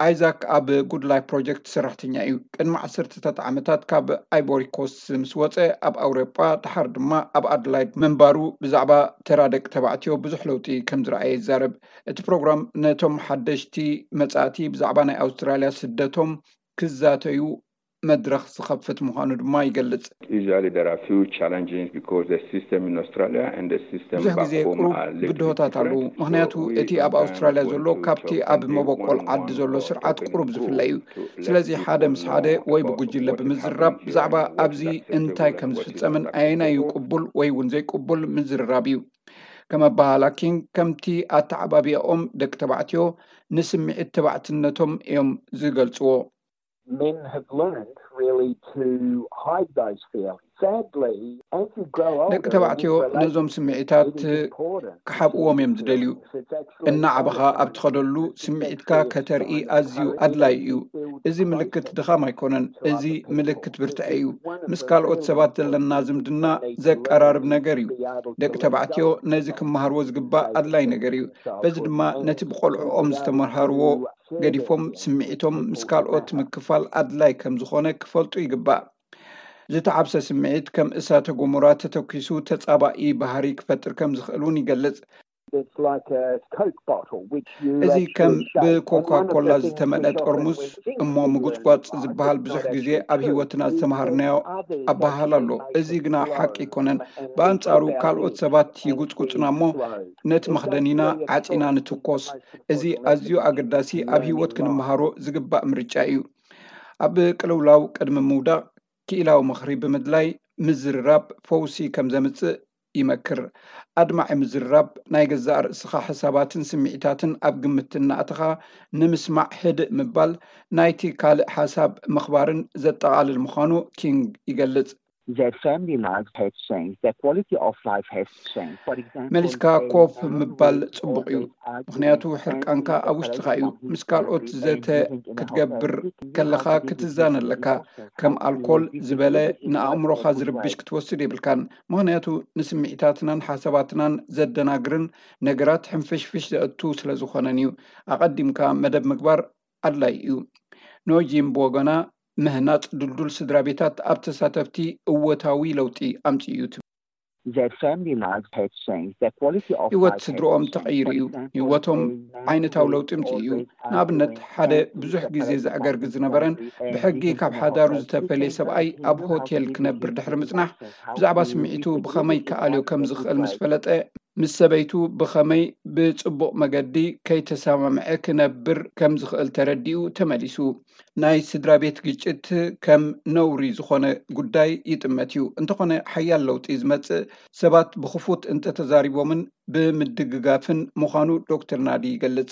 ኣይዛክ ኣብ ጉድ ላይፍ ፕሮጀክት ሰራሕተኛ እዩ። ቅድሚ ዓሰርተታት ዓመታት ካብ ኣይቮሪ ኮስት ምስ ወጸ ኣብ ኣውሮጳ ድሓር ድማ ኣብ ኣድላይድ ምንባሩ ብዛዕባ ተራ ደቂ ተባዕትዮ ብዙሕ ለውጢ ከም ዝረኣየ ይዛረብ። እቲ ፕሮግራም ነቶም ሓደሽቲ መጻእቲ ብዛዕባ ናይ ኣውስትራልያ ስደቶም ክዛተዩ መድረኽ ዝኸፍት ምዃኑ ድማ ይገልጽ። ብዙሕ ግዜ ቅሩብ ብድሆታት ኣለዉ፣ ምኽንያቱ እቲ ኣብ ኣውስትራልያ ዘሎ ካብቲ ኣብ መበቆል ዓዲ ዘሎ ስርዓት ቅሩብ ዝፍለ እዩ። ስለዚ ሓደ ምስ ሓደ ወይ ብጉጅለ ብምዝርራብ ብዛዕባ ኣብዚ እንታይ ከም ዝፍጸምን ኣየናይ እዩ ቅቡል ወይ እውን ዘይቅቡል ምዝርራብ እዩ። ከም ኣበሃህላ ኪንግ ከምቲ ኣተዓባብያኦም ደቂ ተባዕትዮ ንስምዒት ተባዕትነቶም እዮም ዝገልጽዎ። ደቂ ተባዕትዮ ነዞም ስምዒታት ክሓብእዎም እዮም ዝደልዩ እና ዓበኻ ኣብ ትኸደሉ ስምዒትካ ከተርኢ ኣዝዩ ኣድላይ እዩ እዚ ምልክት ድኻም ኣይኮነን እዚ ምልክት ብርትዐ እዩ ምስ ካልኦት ሰባት ዘለና ዝምድና ዘቀራርብ ነገር እዩ ደቂ ተባዕትዮ ነዚ ክመሃርዎ ዝግባእ ኣድላይ ነገር እዩ በዚ ድማ ነቲ ብቆልዑኦም ዝተመሃርዎ ገዲፎም ስምዒቶም ምስ ካልኦት ምክፋል ኣድላይ ከም ዝኾነ ክፈልጡ ይግባእ። ዝተዓብሰ ስምዒት ከም እሳተ ጎሞራ ተተኪሱ ተጻባኢ ባህሪ ክፈጥር ከም ዝኽእል እውን ይገልጽ። እዚ ከም ብኮካ ኮላ ዝተመልአ ጠርሙስ እሞ ምጉጽጓጽ ዝበሃል ብዙሕ ግዜ ኣብ ህይወትና ዝተምሃርናዮ ኣበሃህላ ኣሎ። እዚ ግና ሓቂ ኣይኮነን። ብኣንጻሩ ካልኦት ሰባት ይጉጽጉጹና እሞ ነቲ መኽደኒና ዓጺና ንትኮስ፣ እዚ ኣዝዩ ኣገዳሲ ኣብ ህይወት ክንመሃሮ ዝግባእ ምርጫ እዩ። ኣብ ቅልውላው ቅድሚ ምውዳቕ ክኢላዊ ምኽሪ ብምድላይ ምዝርራብ ፈውሲ ከም ዘምጽእ ይመክር። ኣድማዒ ምዝርራብ፣ ናይ ገዛእ ርእስኻ ሕሳባትን ስምዒታትን ኣብ ግምት እናእተኻ ንምስማዕ ህድእ ምባል፣ ናይቲ ካልእ ሓሳብ ምኽባርን ዘጠቓልል ምዃኑ ኪንግ ይገልጽ። መሊስካ ኮፍ ምባል ፅቡቅ እዩ ምክንያቱ ሕርቃንካ ኣብ ውሽጥካ እዩ ምስ ካልኦት ዘተ ክትገብር ከለካ ክትዛነ ኣለካ ከም ኣልኮል ዝበለ ንኣእምሮካ ዝርብሽ ክትወስድ የብልካን ምክንያቱ ንስምዒታትናን ሓሳባትናን ዘደናግርን ነገራት ሕንፍሽፍሽ ዘእቱ ስለዝኮነን እዩ ኣቀዲምካ መደብ ምግባር ኣድላዩ እዩ። ኖጂም ብወገና፣ ምህናጽ ድልዱል ስድራቤታት ኣብ ተሳተፍቲ እወታዊ ለውጢ ኣምጺኡ እዩ ትብል። ህይወት ስድርኦም ተቐይሩ እዩ። ንህይወቶም ዓይነታዊ ለውጢ ኣምጺኡ እዩ። ንኣብነት፣ ሓደ ብዙሕ ግዜ ዘዕገርግ ዝነበረን ብሕጊ ካብ ሓዳሩ ዝተፈልየ ሰብኣይ ኣብ ሆቴል ክነብር ድሕሪ ምጽናሕ፣ ብዛዕባ ስምዒቱ ብኸመይ ክኣልዮ ከም ዝኽእል ምስ ፈለጠ፣ ምስ ሰበይቱ ብኸመይ ብጽቡቕ መገዲ ከይተሰማምዐ ክነብር ከም ዝኽእል ተረዲኡ ተመሊሱ። ናይ ስድራ ቤት ግጭት ከም ነውሪ ዝኾነ ጉዳይ ይጥመት እዩ። እንተኾነ ሓያል ለውጢ ዝመጽእ ሰባት ብኽፉት እንተተዛሪቦምን ብምድግጋፍን ምዃኑ ዶክተር ናዲ ይገልጽ።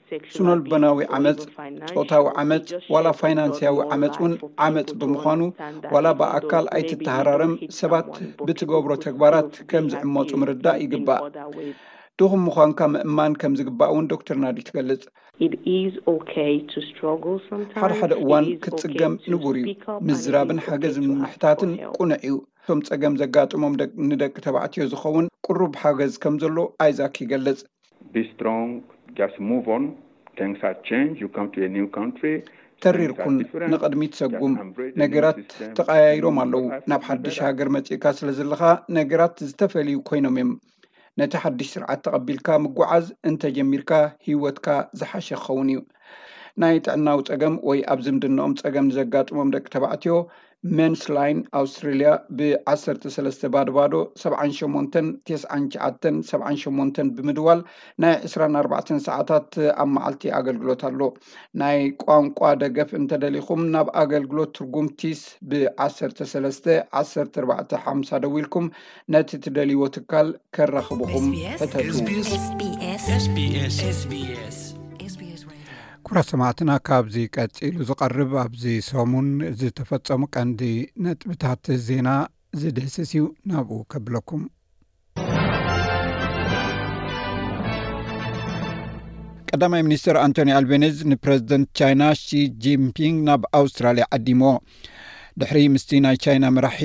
ስኖልበናዊ ዓመፅ ፆታዊ ዓመፅ ዋላ ፋይናንስያዊ ዓመፅ እውን ዓመፅ ብምዃኑ ዋላ ብኣካል ኣይትተሃራረም ሰባት ብትገብሮ ተግባራት ከም ዝዕመፁ ምርዳእ ይግባእ ድኹም ምዃንካ ምእማን ከም ዝግባእ እውን ዶክተር ናዲ ትገልፅ ሓደ ሓደ እዋን ክትፅገም ንቡር እዩ ምዝራብን ሓገዝ ምምሕታትን ቁኑዕ እዩ እቶም ፀገም ዘጋጥሞም ንደቂ ተባዕትዮ ዝኸውን ቅሩብ ሓገዝ ከም ዘሎ ኣይዛክ ይገልፅ Be strong, just move on, things are change, you come to a new country, ተሪር ኩን፣ ንቕድሚት ሰጉም፣ ነገራት ተቐያይሮም ኣለዉ፣ ናብ ሓድሽ ሃገር መጺእካ ስለ ዘለኻ ነገራት ዝተፈልዩ ኮይኖም እዮም፣ ነቲ ሓድሽ ስርዓት ተቐቢልካ ምጉዓዝ እንተ ጀሚርካ ህይወትካ ዝሓሸ ክኸውን እዩ። ናይ ጥዕናዊ ፀገም ወይ ኣብ ዝምድንኦም ፀገም ዘጋጥሞም ደቂ ተባዕትዮ መንስ ላይን ኣውስትሬልያ ብዓሰርተ ሰለስተ ባድባዶ ሰብዓን ሸሞንተን ቴስዓን ሸዓተን ሰብዓን ሸሞንተን ብምድዋል ናይ ዕስራን ኣርባዕተን ሰዓታት ኣብ መዓልቲ ኣገልግሎት ኣሎ ናይ ቋንቋ ደገፍ እንተደሊኹም ናብ ኣገልግሎት ትርጉም ቲስ ብዓሰርተ ሰለስተ ዓሰርተ ኣርባዕተ ሓምሳ ደው ኢልኩም ነቲ ትደልይዎ ትካል ከራኽብኹም ሕተቱስስስስ ኩብራት ሰማዕትና ካብዚ ቀፂሉ ዝቐርብ ኣብዚ ሰሙን ዝተፈፀሙ ቀንዲ ነጥብታት ዜና ዝድህስስ እዩ ናብኡ ከብለኩም ቀዳማይ ሚኒስትር ኣንቶኒ ኣልቤኒዝ ንፕረዚደንት ቻይና ሺጂንፒንግ ናብ ኣውስትራልያ ዓዲሞዎ ድሕሪ ምስቲ ናይ ቻይና መራሒ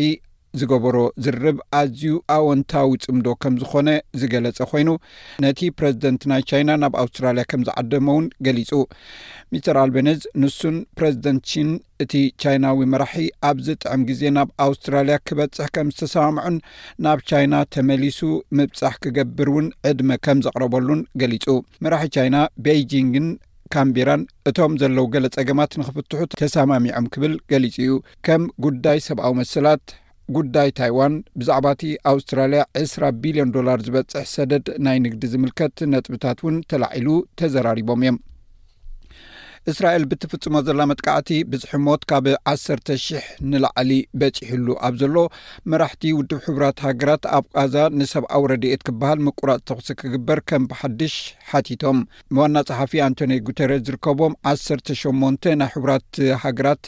ዝገበሮ ዝርርብ ኣዝዩ ኣወንታዊ ጽምዶ ከም ዝኾነ ዝገለጸ ኮይኑ ነቲ ፕረዚደንት ናይ ቻይና ናብ ኣውስትራልያ ከም ዝዓደሞ እውን ገሊጹ። ሚስተር ኣልቤነዝ ንሱን ፕረዚደንት ሺን እቲ ቻይናዊ መራሒ ኣብ ዝጥዕም ግዜ ናብ ኣውስትራልያ ክበጽሕ ከም ዝተሰማምዑን ናብ ቻይና ተመሊሱ ምብጻሕ ክገብር እውን ዕድመ ከም ዘቕረበሉን ገሊጹ። መራሒ ቻይና ቤይጂንግን ካንቤራን እቶም ዘለዉ ገለ ጸገማት ንኽፍትሑ ተሰማሚዖም ክብል ገሊጹ እዩ። ከም ጉዳይ ሰብኣዊ መሰላት፣ ጉዳይ ታይዋን፣ ብዛዕባ እቲ ኣውስትራልያ ዕስራ ቢልዮን ዶላር ዝበጽሕ ሰደድ ናይ ንግዲ ዝምልከት ነጥብታት እውን ተላዒሉ ተዘራሪቦም እዮም። እስራኤል ብትፍጽሞ ዘላ መጥቃዕቲ ብዝሒ ሞት ካብ ዓሰርተ ሽሕ ንላዕሊ በጺሕሉ ኣብ ዘሎ መራሕቲ ውድብ ሕቡራት ሃገራት ኣብ ቃዛ ንሰብኣዊ ረድኤት ክበሃል ምቁራጽ ተኽሲ ክግበር ከም ብሓድሽ ሓቲቶም ዋና ጸሓፊ ኣንቶኒዮ ጉተረስ ዝርከቦም ዓሰርተ ሸሞንተ ናይ ሕቡራት ሃገራት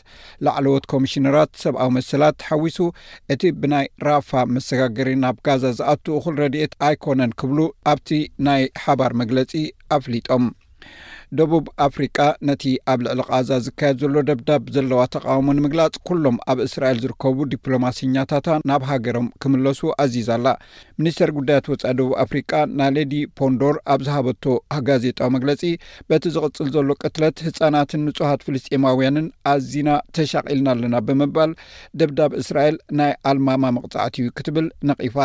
ላዕለዎት ኮሚሽነራት ሰብኣዊ መሰላት ተሓዊሱ እቲ ብናይ ራፋ መሰጋገሪ ናብ ጋዛ ዝኣቱ እኹል ረድኤት ኣይኮነን ክብሉ ኣብቲ ናይ ሓባር መግለጺ ኣፍሊጦም ደቡብ ኣፍሪቃ ነቲ ኣብ ልዕሊ ቃዛ ዝካየድ ዘሎ ደብዳብ ዘለዋ ተቃውሞ ንምግላጽ ኩሎም ኣብ እስራኤል ዝርከቡ ዲፕሎማሲኛታታ ናብ ሃገሮም ክምለሱ ኣዚዛላ ሚኒስተር ጉዳያት ወፃኢ ደቡብ ኣፍሪቃ ናሌዲ ፖንዶር ኣብ ዝሃበቶ ጋዜጣዊ መግለፂ በቲ ዝቕፅል ዘሎ ቅትለት ህፃናትን ንጹሃት ፍልስጤማውያንን ኣዚና ተሻቒልና ኣለና ብምባል ደብዳብ እስራኤል ናይ ኣልማማ መቕጻዕቲ እዩ ክትብል ነቒፋ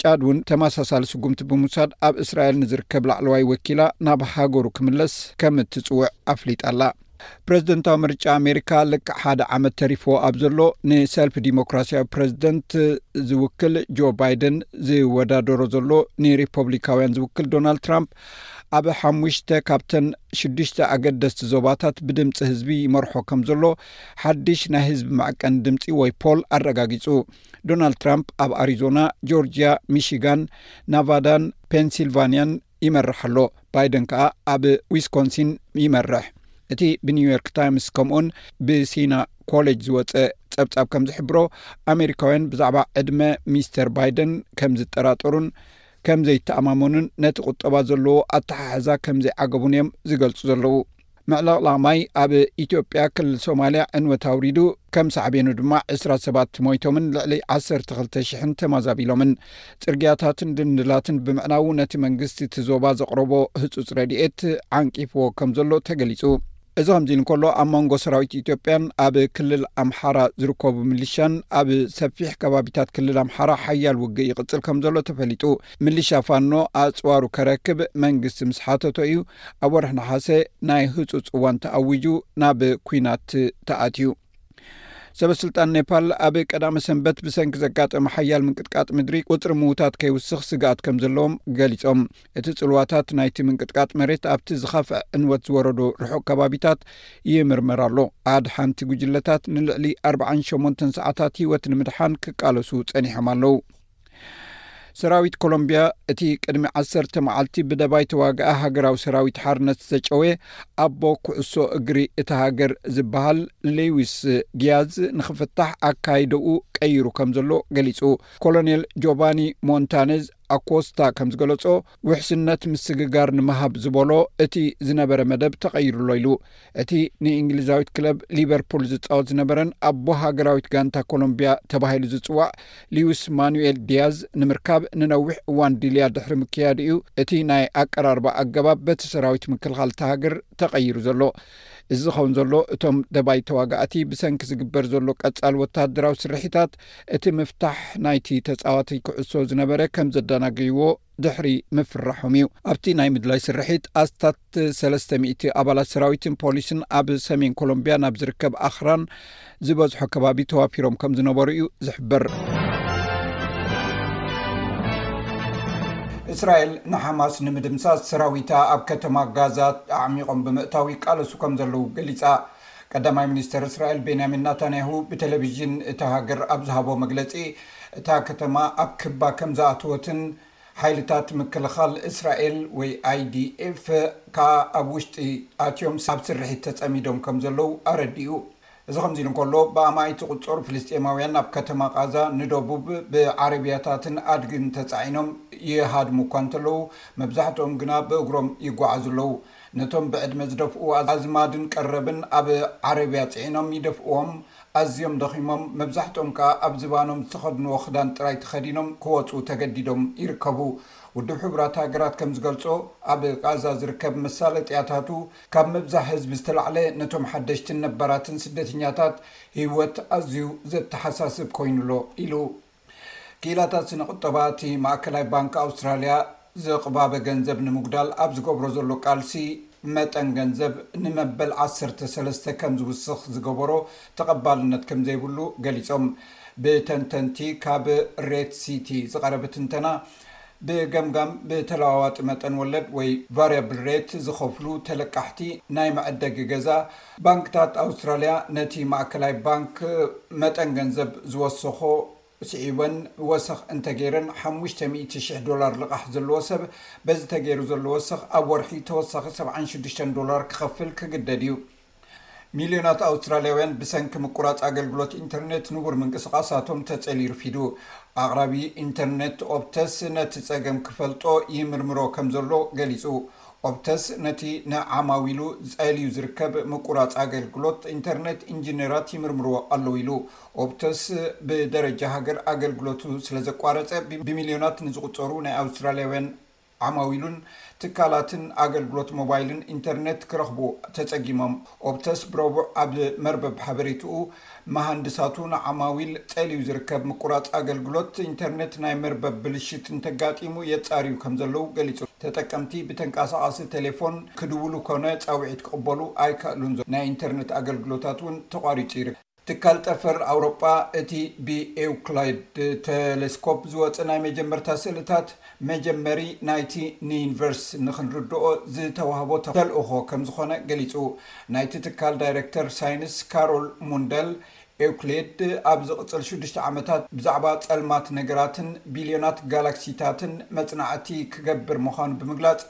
ጫድ እውን ተመሳሳሊ ስጉምቲ ብምውሳድ ኣብ እስራኤል ንዝርከብ ላዕለዋይ ወኪላ ናብ ሃገሩ ክምለስ ከም እትፅውዕ ኣፍሊጣ ኣላ ፕረዚደንታዊ ምርጫ ኣሜሪካ ልክዕ ሓደ ዓመት ተሪፎ ኣብ ዘሎ ንሰልፊ ዲሞክራሲያዊ ፕረዚደንት ዝውክል ጆ ባይደን ዝወዳደሮ ዘሎ ንሪፐብሊካውያን ዝውክል ዶናልድ ትራምፕ ኣብ ሓሙሽተ ካብተን ሽዱሽተ ኣገደስቲ ዞባታት ብድምፂ ህዝቢ ይመርሖ ከም ዘሎ ሓድሽ ናይ ህዝቢ መዕቀኒ ድምፂ ወይ ፖል ኣረጋጊፁ ዶናልድ ትራምፕ ኣብ ኣሪዞና ጆርጅያ ሚሽጋን ናቫዳን ፔንሲልቫንያን ይመርሕ ኣሎ፣ ባይደን ከኣ ኣብ ዊስኮንሲን ይመርሕ። እቲ ብኒውዮርክ ታይምስ ከምኡውን ብሲና ኮሌጅ ዝወጸ ጸብጻብ ከም ዝሕብሮ ኣሜሪካውያን ብዛዕባ ዕድመ ሚስተር ባይደን ከም ዝጠራጠሩን ከም ዘይተኣማመኑን ነቲ ቁጠባ ዘለዎ ኣተሓሕዛ ከም ዘይዓገቡን እዮም ዝገልጹ ዘለዉ። ምዕልቕላቕ ማይ ኣብ ኢትዮጵያ ክልል ሶማልያ ዕንወት ኣውሪዱ ከም ሳዕቤኑ ድማ ዕስራ ሰባት ሞይቶምን ልዕሊ ዓሰርተ ክልተ ሽሕን ተማዛቢሎምን። ጽርግያታትን ድንድላትን ብምዕናዉ ነቲ መንግስቲ እቲ ዞባ ዘቕረቦ ህጹጽ ረድኤት ዓንቂፍዎ ከም ዘሎ ተገሊጹ። እዚ ከምዚ እንከሎ ኣብ መንጎ ሰራዊት ኢትዮጵያን ኣብ ክልል ኣምሓራ ዝርከቡ ሚሊሻን ኣብ ሰፊሕ ከባቢታት ክልል ኣምሓራ ሓያል ውግእ ይቕጽል ከም ዘሎ ተፈሊጡ። ምልሻ ፋኖ ኣጽዋሩ ከረክብ መንግስቲ ምስ ሓተቶ እዩ ኣብ ወርሒ ነሓሰ ናይ ህጹጽ እዋን ተኣዊጁ ናብ ኲናት ተኣትዩ። ሰበስልጣን ኔፓል ኣብ ቀዳመ ሰንበት ብሰንኪ ዘጋጠመ ሓያል ምንቅጥቃጥ ምድሪ ቁጽሪ ምዉታት ከይውስኽ ስግኣት ከም ዘለዎም ገሊጾም። እቲ ጽልዋታት ናይቲ ምንቅጥቃጥ መሬት ኣብቲ ዝኸፍዐ ዕንወት ዝወረዶ ርሑቕ ከባቢታት ይምርመር ኣሎ። ኣድሓንቲ ጉጅለታት ንልዕሊ ኣርብዓን ሸሞንተን ሰዓታት ህይወት ንምድሓን ክቃለሱ ጸኒሖም ኣለዉ። ሰራዊት ኮሎምብያ እቲ ቅድሚ ዓሰርተ መዓልቲ ብደባይ ተዋግኣ ሃገራዊ ሰራዊት ሓርነት ዘጨወ ኣቦ ኩዕሶ እግሪ እቲ ሃገር ዝበሃል ሌዊስ ግያዝ ንክፍታሕ ኣካይደኡ ቀይሩ ከም ዘሎ ገሊጹ ኮሎኔል ጆቫኒ ሞንታነዝ ኣኮስታ ከም ዝገለጾ ውሕስነት ምስግጋር ንምሃብ ዝበሎ እቲ ዝነበረ መደብ ተቐይሩሎ ኢሉ እቲ ንእንግሊዛዊት ክለብ ሊቨርፑል ዝፃወት ዝነበረን ኣቦ ሃገራዊት ጋንታ ኮሎምቢያ ተባሂሉ ዝፅዋዕ ሊዩስ ማኑኤል ዲያዝ ንምርካብ ንነዊሕ እዋን ድልያ ድሕሪ ምክያዱ እዩ እቲ ናይ ኣቀራርባ ኣገባብ በቲ ሰራዊት ምክልኻል ተሃገር ተቐይሩ ዘሎ እዚ ዝኸውን ዘሎ እቶም ደባይ ተዋጋእቲ ብሰንኪ ዝግበር ዘሎ ቀፃሊ ወተሃደራዊ ስርሒታት እቲ ምፍታሕ ናይቲ ተጻዋቲ ኩዕሶ ዝነበረ ከም ዘዳናግይዎ ድሕሪ ምፍራሖም እዩ። ኣብቲ ናይ ምድላይ ስርሒት ኣስታት ሰለስተ ሚእቲ ኣባላት ሰራዊትን ፖሊስን ኣብ ሰሜን ኮሎምብያ ናብ ዝርከብ ኣኽራን ዝበዝሖ ከባቢ ተዋፊሮም ከም ዝነበሩ እዩ ዝሕበር። እስራኤል ንሓማስ ንምድምሳስ ሰራዊታ ኣብ ከተማ ጋዛ ኣዕሚቖም ብምእታው ይቃለሱ ከም ዘለዉ ገሊጻ። ቀዳማይ ሚኒስተር እስራኤል ቤንያሚን ናታንያሁ ብቴሌቪዥን እታ ሃገር ኣብ ዝሃቦ መግለጺ እታ ከተማ ኣብ ክባ ከም ዝኣተወትን ሓይልታት ምክልኻል እስራኤል ወይ IDF ከኣ ኣብ ውሽጢ ኣትዮም ኣብ ስርሒት ተጸሚዶም ከም ዘለዉ ኣረዲኡ። እዚ ከምዚ ኢሉ እንከሎ ብኣማኢት ዝቑጸሩ ፍልስጤማውያን ናብ ከተማ ቓዛ ንደቡብ ብዓረብያታትን ኣድግን ተጻዒኖም ይሃድሙ እኳ እንተለዉ መብዛሕትኦም ግና ብእግሮም ይጓዓዙ ኣለዉ። ነቶም ብዕድመ ዝደፍኡ ኣዝማድን ቀረብን ኣብ ዓረብያ ጽዒኖም ይደፍእዎም። ኣዝዮም ደኺሞም፣ መብዛሕትኦም ከኣ ኣብ ዝባኖም ዝተኸድንዎ ክዳን ጥራይ ተኸዲኖም ክወጽኡ ተገዲዶም ይርከቡ። ውድብ ሕቡራት ሃገራት ከም ዝገልጾ፣ ኣብ ቓዛ ዝርከብ መሳለጥያታቱ ካብ ምብዛሕ ህዝቢ ዝተላዕለ ነቶም ሓደሽትን ነባራትን ስደተኛታት ህይወት ኣዝዩ ዘተሓሳስብ ኮይኑ ኣሎ ኢሉ። ክኢላታት ስነ ቁጠባ እቲ ማእከላይ ባንኪ ኣውስትራልያ ዝቕባበ ገንዘብ ንምጉዳል ኣብ ዝገብሮ ዘሎ ቃልሲ መጠን ገንዘብ ንመበል ዓሰርተ ሰለስተ ከም ዝውስኽ ዝገበሮ ተቐባልነት ከም ዘይብሉ ገሊጾም። ብተንተንቲ ካብ ሬት ሲቲ ዝቐረበ ትንተና ብገምጋም ብተለዋዋጢ መጠን ወለድ ወይ ቫርያብል ሬት ዝኸፍሉ ተለቃሕቲ ናይ መዐደጊ ገዛ ባንክታት ኣውስትራልያ ነቲ ማእከላይ ባንክ መጠን ገንዘብ ዝወሰኾ ስዒበን ወሰኽ እንተገይረን ሓሙሽተ ሚእቲ ሽሕ ዶላር ልቓሕ ዘለዎ ሰብ በዚ ተገይሩ ዘሎ ወሰኽ ኣብ ወርሒ ተወሳኺ ሰብዓን ሽዱሽተን ዶላር ክኸፍል ክግደድ እዩ። ሚልዮናት ኣውስትራልያውያን ብሰንኪ ምቁራጽ ኣገልግሎት ኢንተርነት ንቡር ምንቅስቓሳቶም ተጸልዩ ርፊዱ። ኣቕራቢ ኢንተርነት ኦፕተስ ነቲ ጸገም ክፈልጦ ይምርምሮ ከምዘሎ ገሊጹ። ኦፕተስ ነቲ ንዓማዊሉ ጸልዩ ዝርከብ ምቍራጽ ኣገልግሎት ኢንተርነት ኢንጂነራት ይምርምርዎ ኣለዉ ኢሉ። ኦፕተስ ብደረጃ ሃገር ኣገልግሎቱ ስለ ዘቋረጸ ብሚልዮናት ንዝቝጸሩ ናይ ኣውስትራልያውያን ዓማዊሉን ትካላትን ኣገልግሎት ሞባይልን ኢንተርነት ክረኽቡ ተጸጊሞም። ኦፕተስ ብረቡዕ ኣብ መርበብ ሓበሬትኡ፣ መሃንድሳቱ ንዓማዊል ጸልዩ ዝርከብ ምቁራጽ ኣገልግሎት ኢንተርኔት ናይ መርበብ ብልሽት እንተጋጢሙ የጻርዩ ከምዘለዉ ገሊጹ። ተጠቀምቲ ብተንቃሳቓሲ ቴሌፎን ክድውሉ ኮነ ጻውዒት ክቕበሉ ኣይከእሉን፣ ናይ ኢንተርነት ኣገልግሎታት እውን ተቋሪጹ ይርከብ። ትካል ጠፈር ኣውሮጳ እቲ ብኤውክላይድ ተሌስኮፕ ዝወጸ ናይ መጀመርታ ስእልታት መጀመሪ ናይቲ ንዩኒቨርስት ንክንርድኦ ዝተዋህቦ ተልእኾ ከምዝኾነ ገሊጹ። ናይቲ ትካል ዳይረክተር ሳይንስ ካሮል ሙንደል፣ ኤውክሊድ ኣብ ዝቕጽል ሽዱሽተ ዓመታት ብዛዕባ ጸልማት ነገራትን ቢልዮናት ጋላክሲታትን መጽናዕቲ ክገብር ምዃኑ ብምግላጽ፣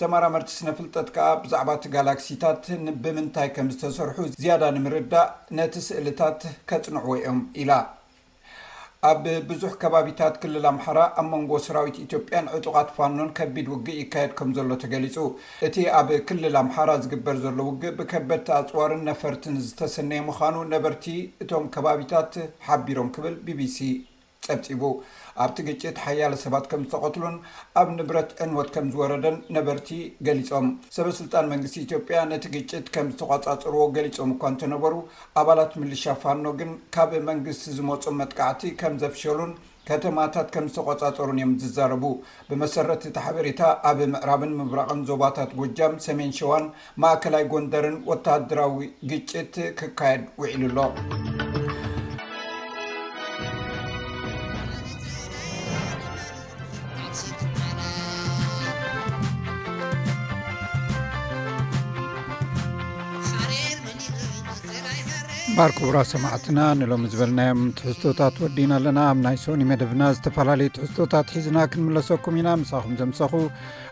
ተመራመርቲ ስነፍልጠት ከኣ ብዛዕባ'ቲ ጋላክሲታት ን ብምንታይ ከምዝተሰርሑ ዝያዳ ንምርዳእ ነቲ ስእልታት ከጽንዕዎ እዮም ኢላ። ኣብ ብዙሕ ከባቢታት ክልል ኣምሓራ ኣብ መንጎ ሰራዊት ኢትዮጵያን ዕጡቓት ፋኖን ከቢድ ውግእ ይካየድ ከምዘሎ ተገሊፁ። እቲ ኣብ ክልል ኣምሓራ ዝግበር ዘሎ ውግእ ብከበድቲ ኣፅዋርን ነፈርትን ዝተሰነየ ምዃኑ ነበርቲ እቶም ከባቢታት ሓቢሮም ክብል ቢቢሲ ፀብፂቡ። ኣብቲ ግጭት ሓያለ ሰባት ከምዝተቐትሉን ኣብ ንብረት ዕንወት ከምዝወረደን ነበርቲ ገሊፆም። ሰበስልጣን መንግስቲ ኢትዮጵያ ነቲ ግጭት ከምዝተቖፃፀርዎ ገሊፆም እኳ እንተነበሩ ኣባላት ምልሻ ፋኖ ግን ካብ መንግስቲ ዝመጾም መጥቃዕቲ ከም ዘፍሸሉን ከተማታት ከም ዝተቖጻጸሩን እዮም ዝዛረቡ። ብመሰረት እቲ ሓበሬታ ኣብ ምዕራብን ምብራቕን ዞባታት ጎጃም፣ ሰሜን ሸዋን ማእከላይ ጎንደርን ወተሃደራዊ ግጭት ክካየድ ውዒሉ ኣሎ። ባር ክቡራ ሰማዕትና ንሎሚ ዝበልናዮም ትሕዝቶታት ወዲና ኣለና ኣብ ናይ ሶኒ መደብና ዝተፈላለዩ ትሕዝቶታት ሒዝና ክንምለሰኩም ኢና ምሳኹም ዘምሰኹ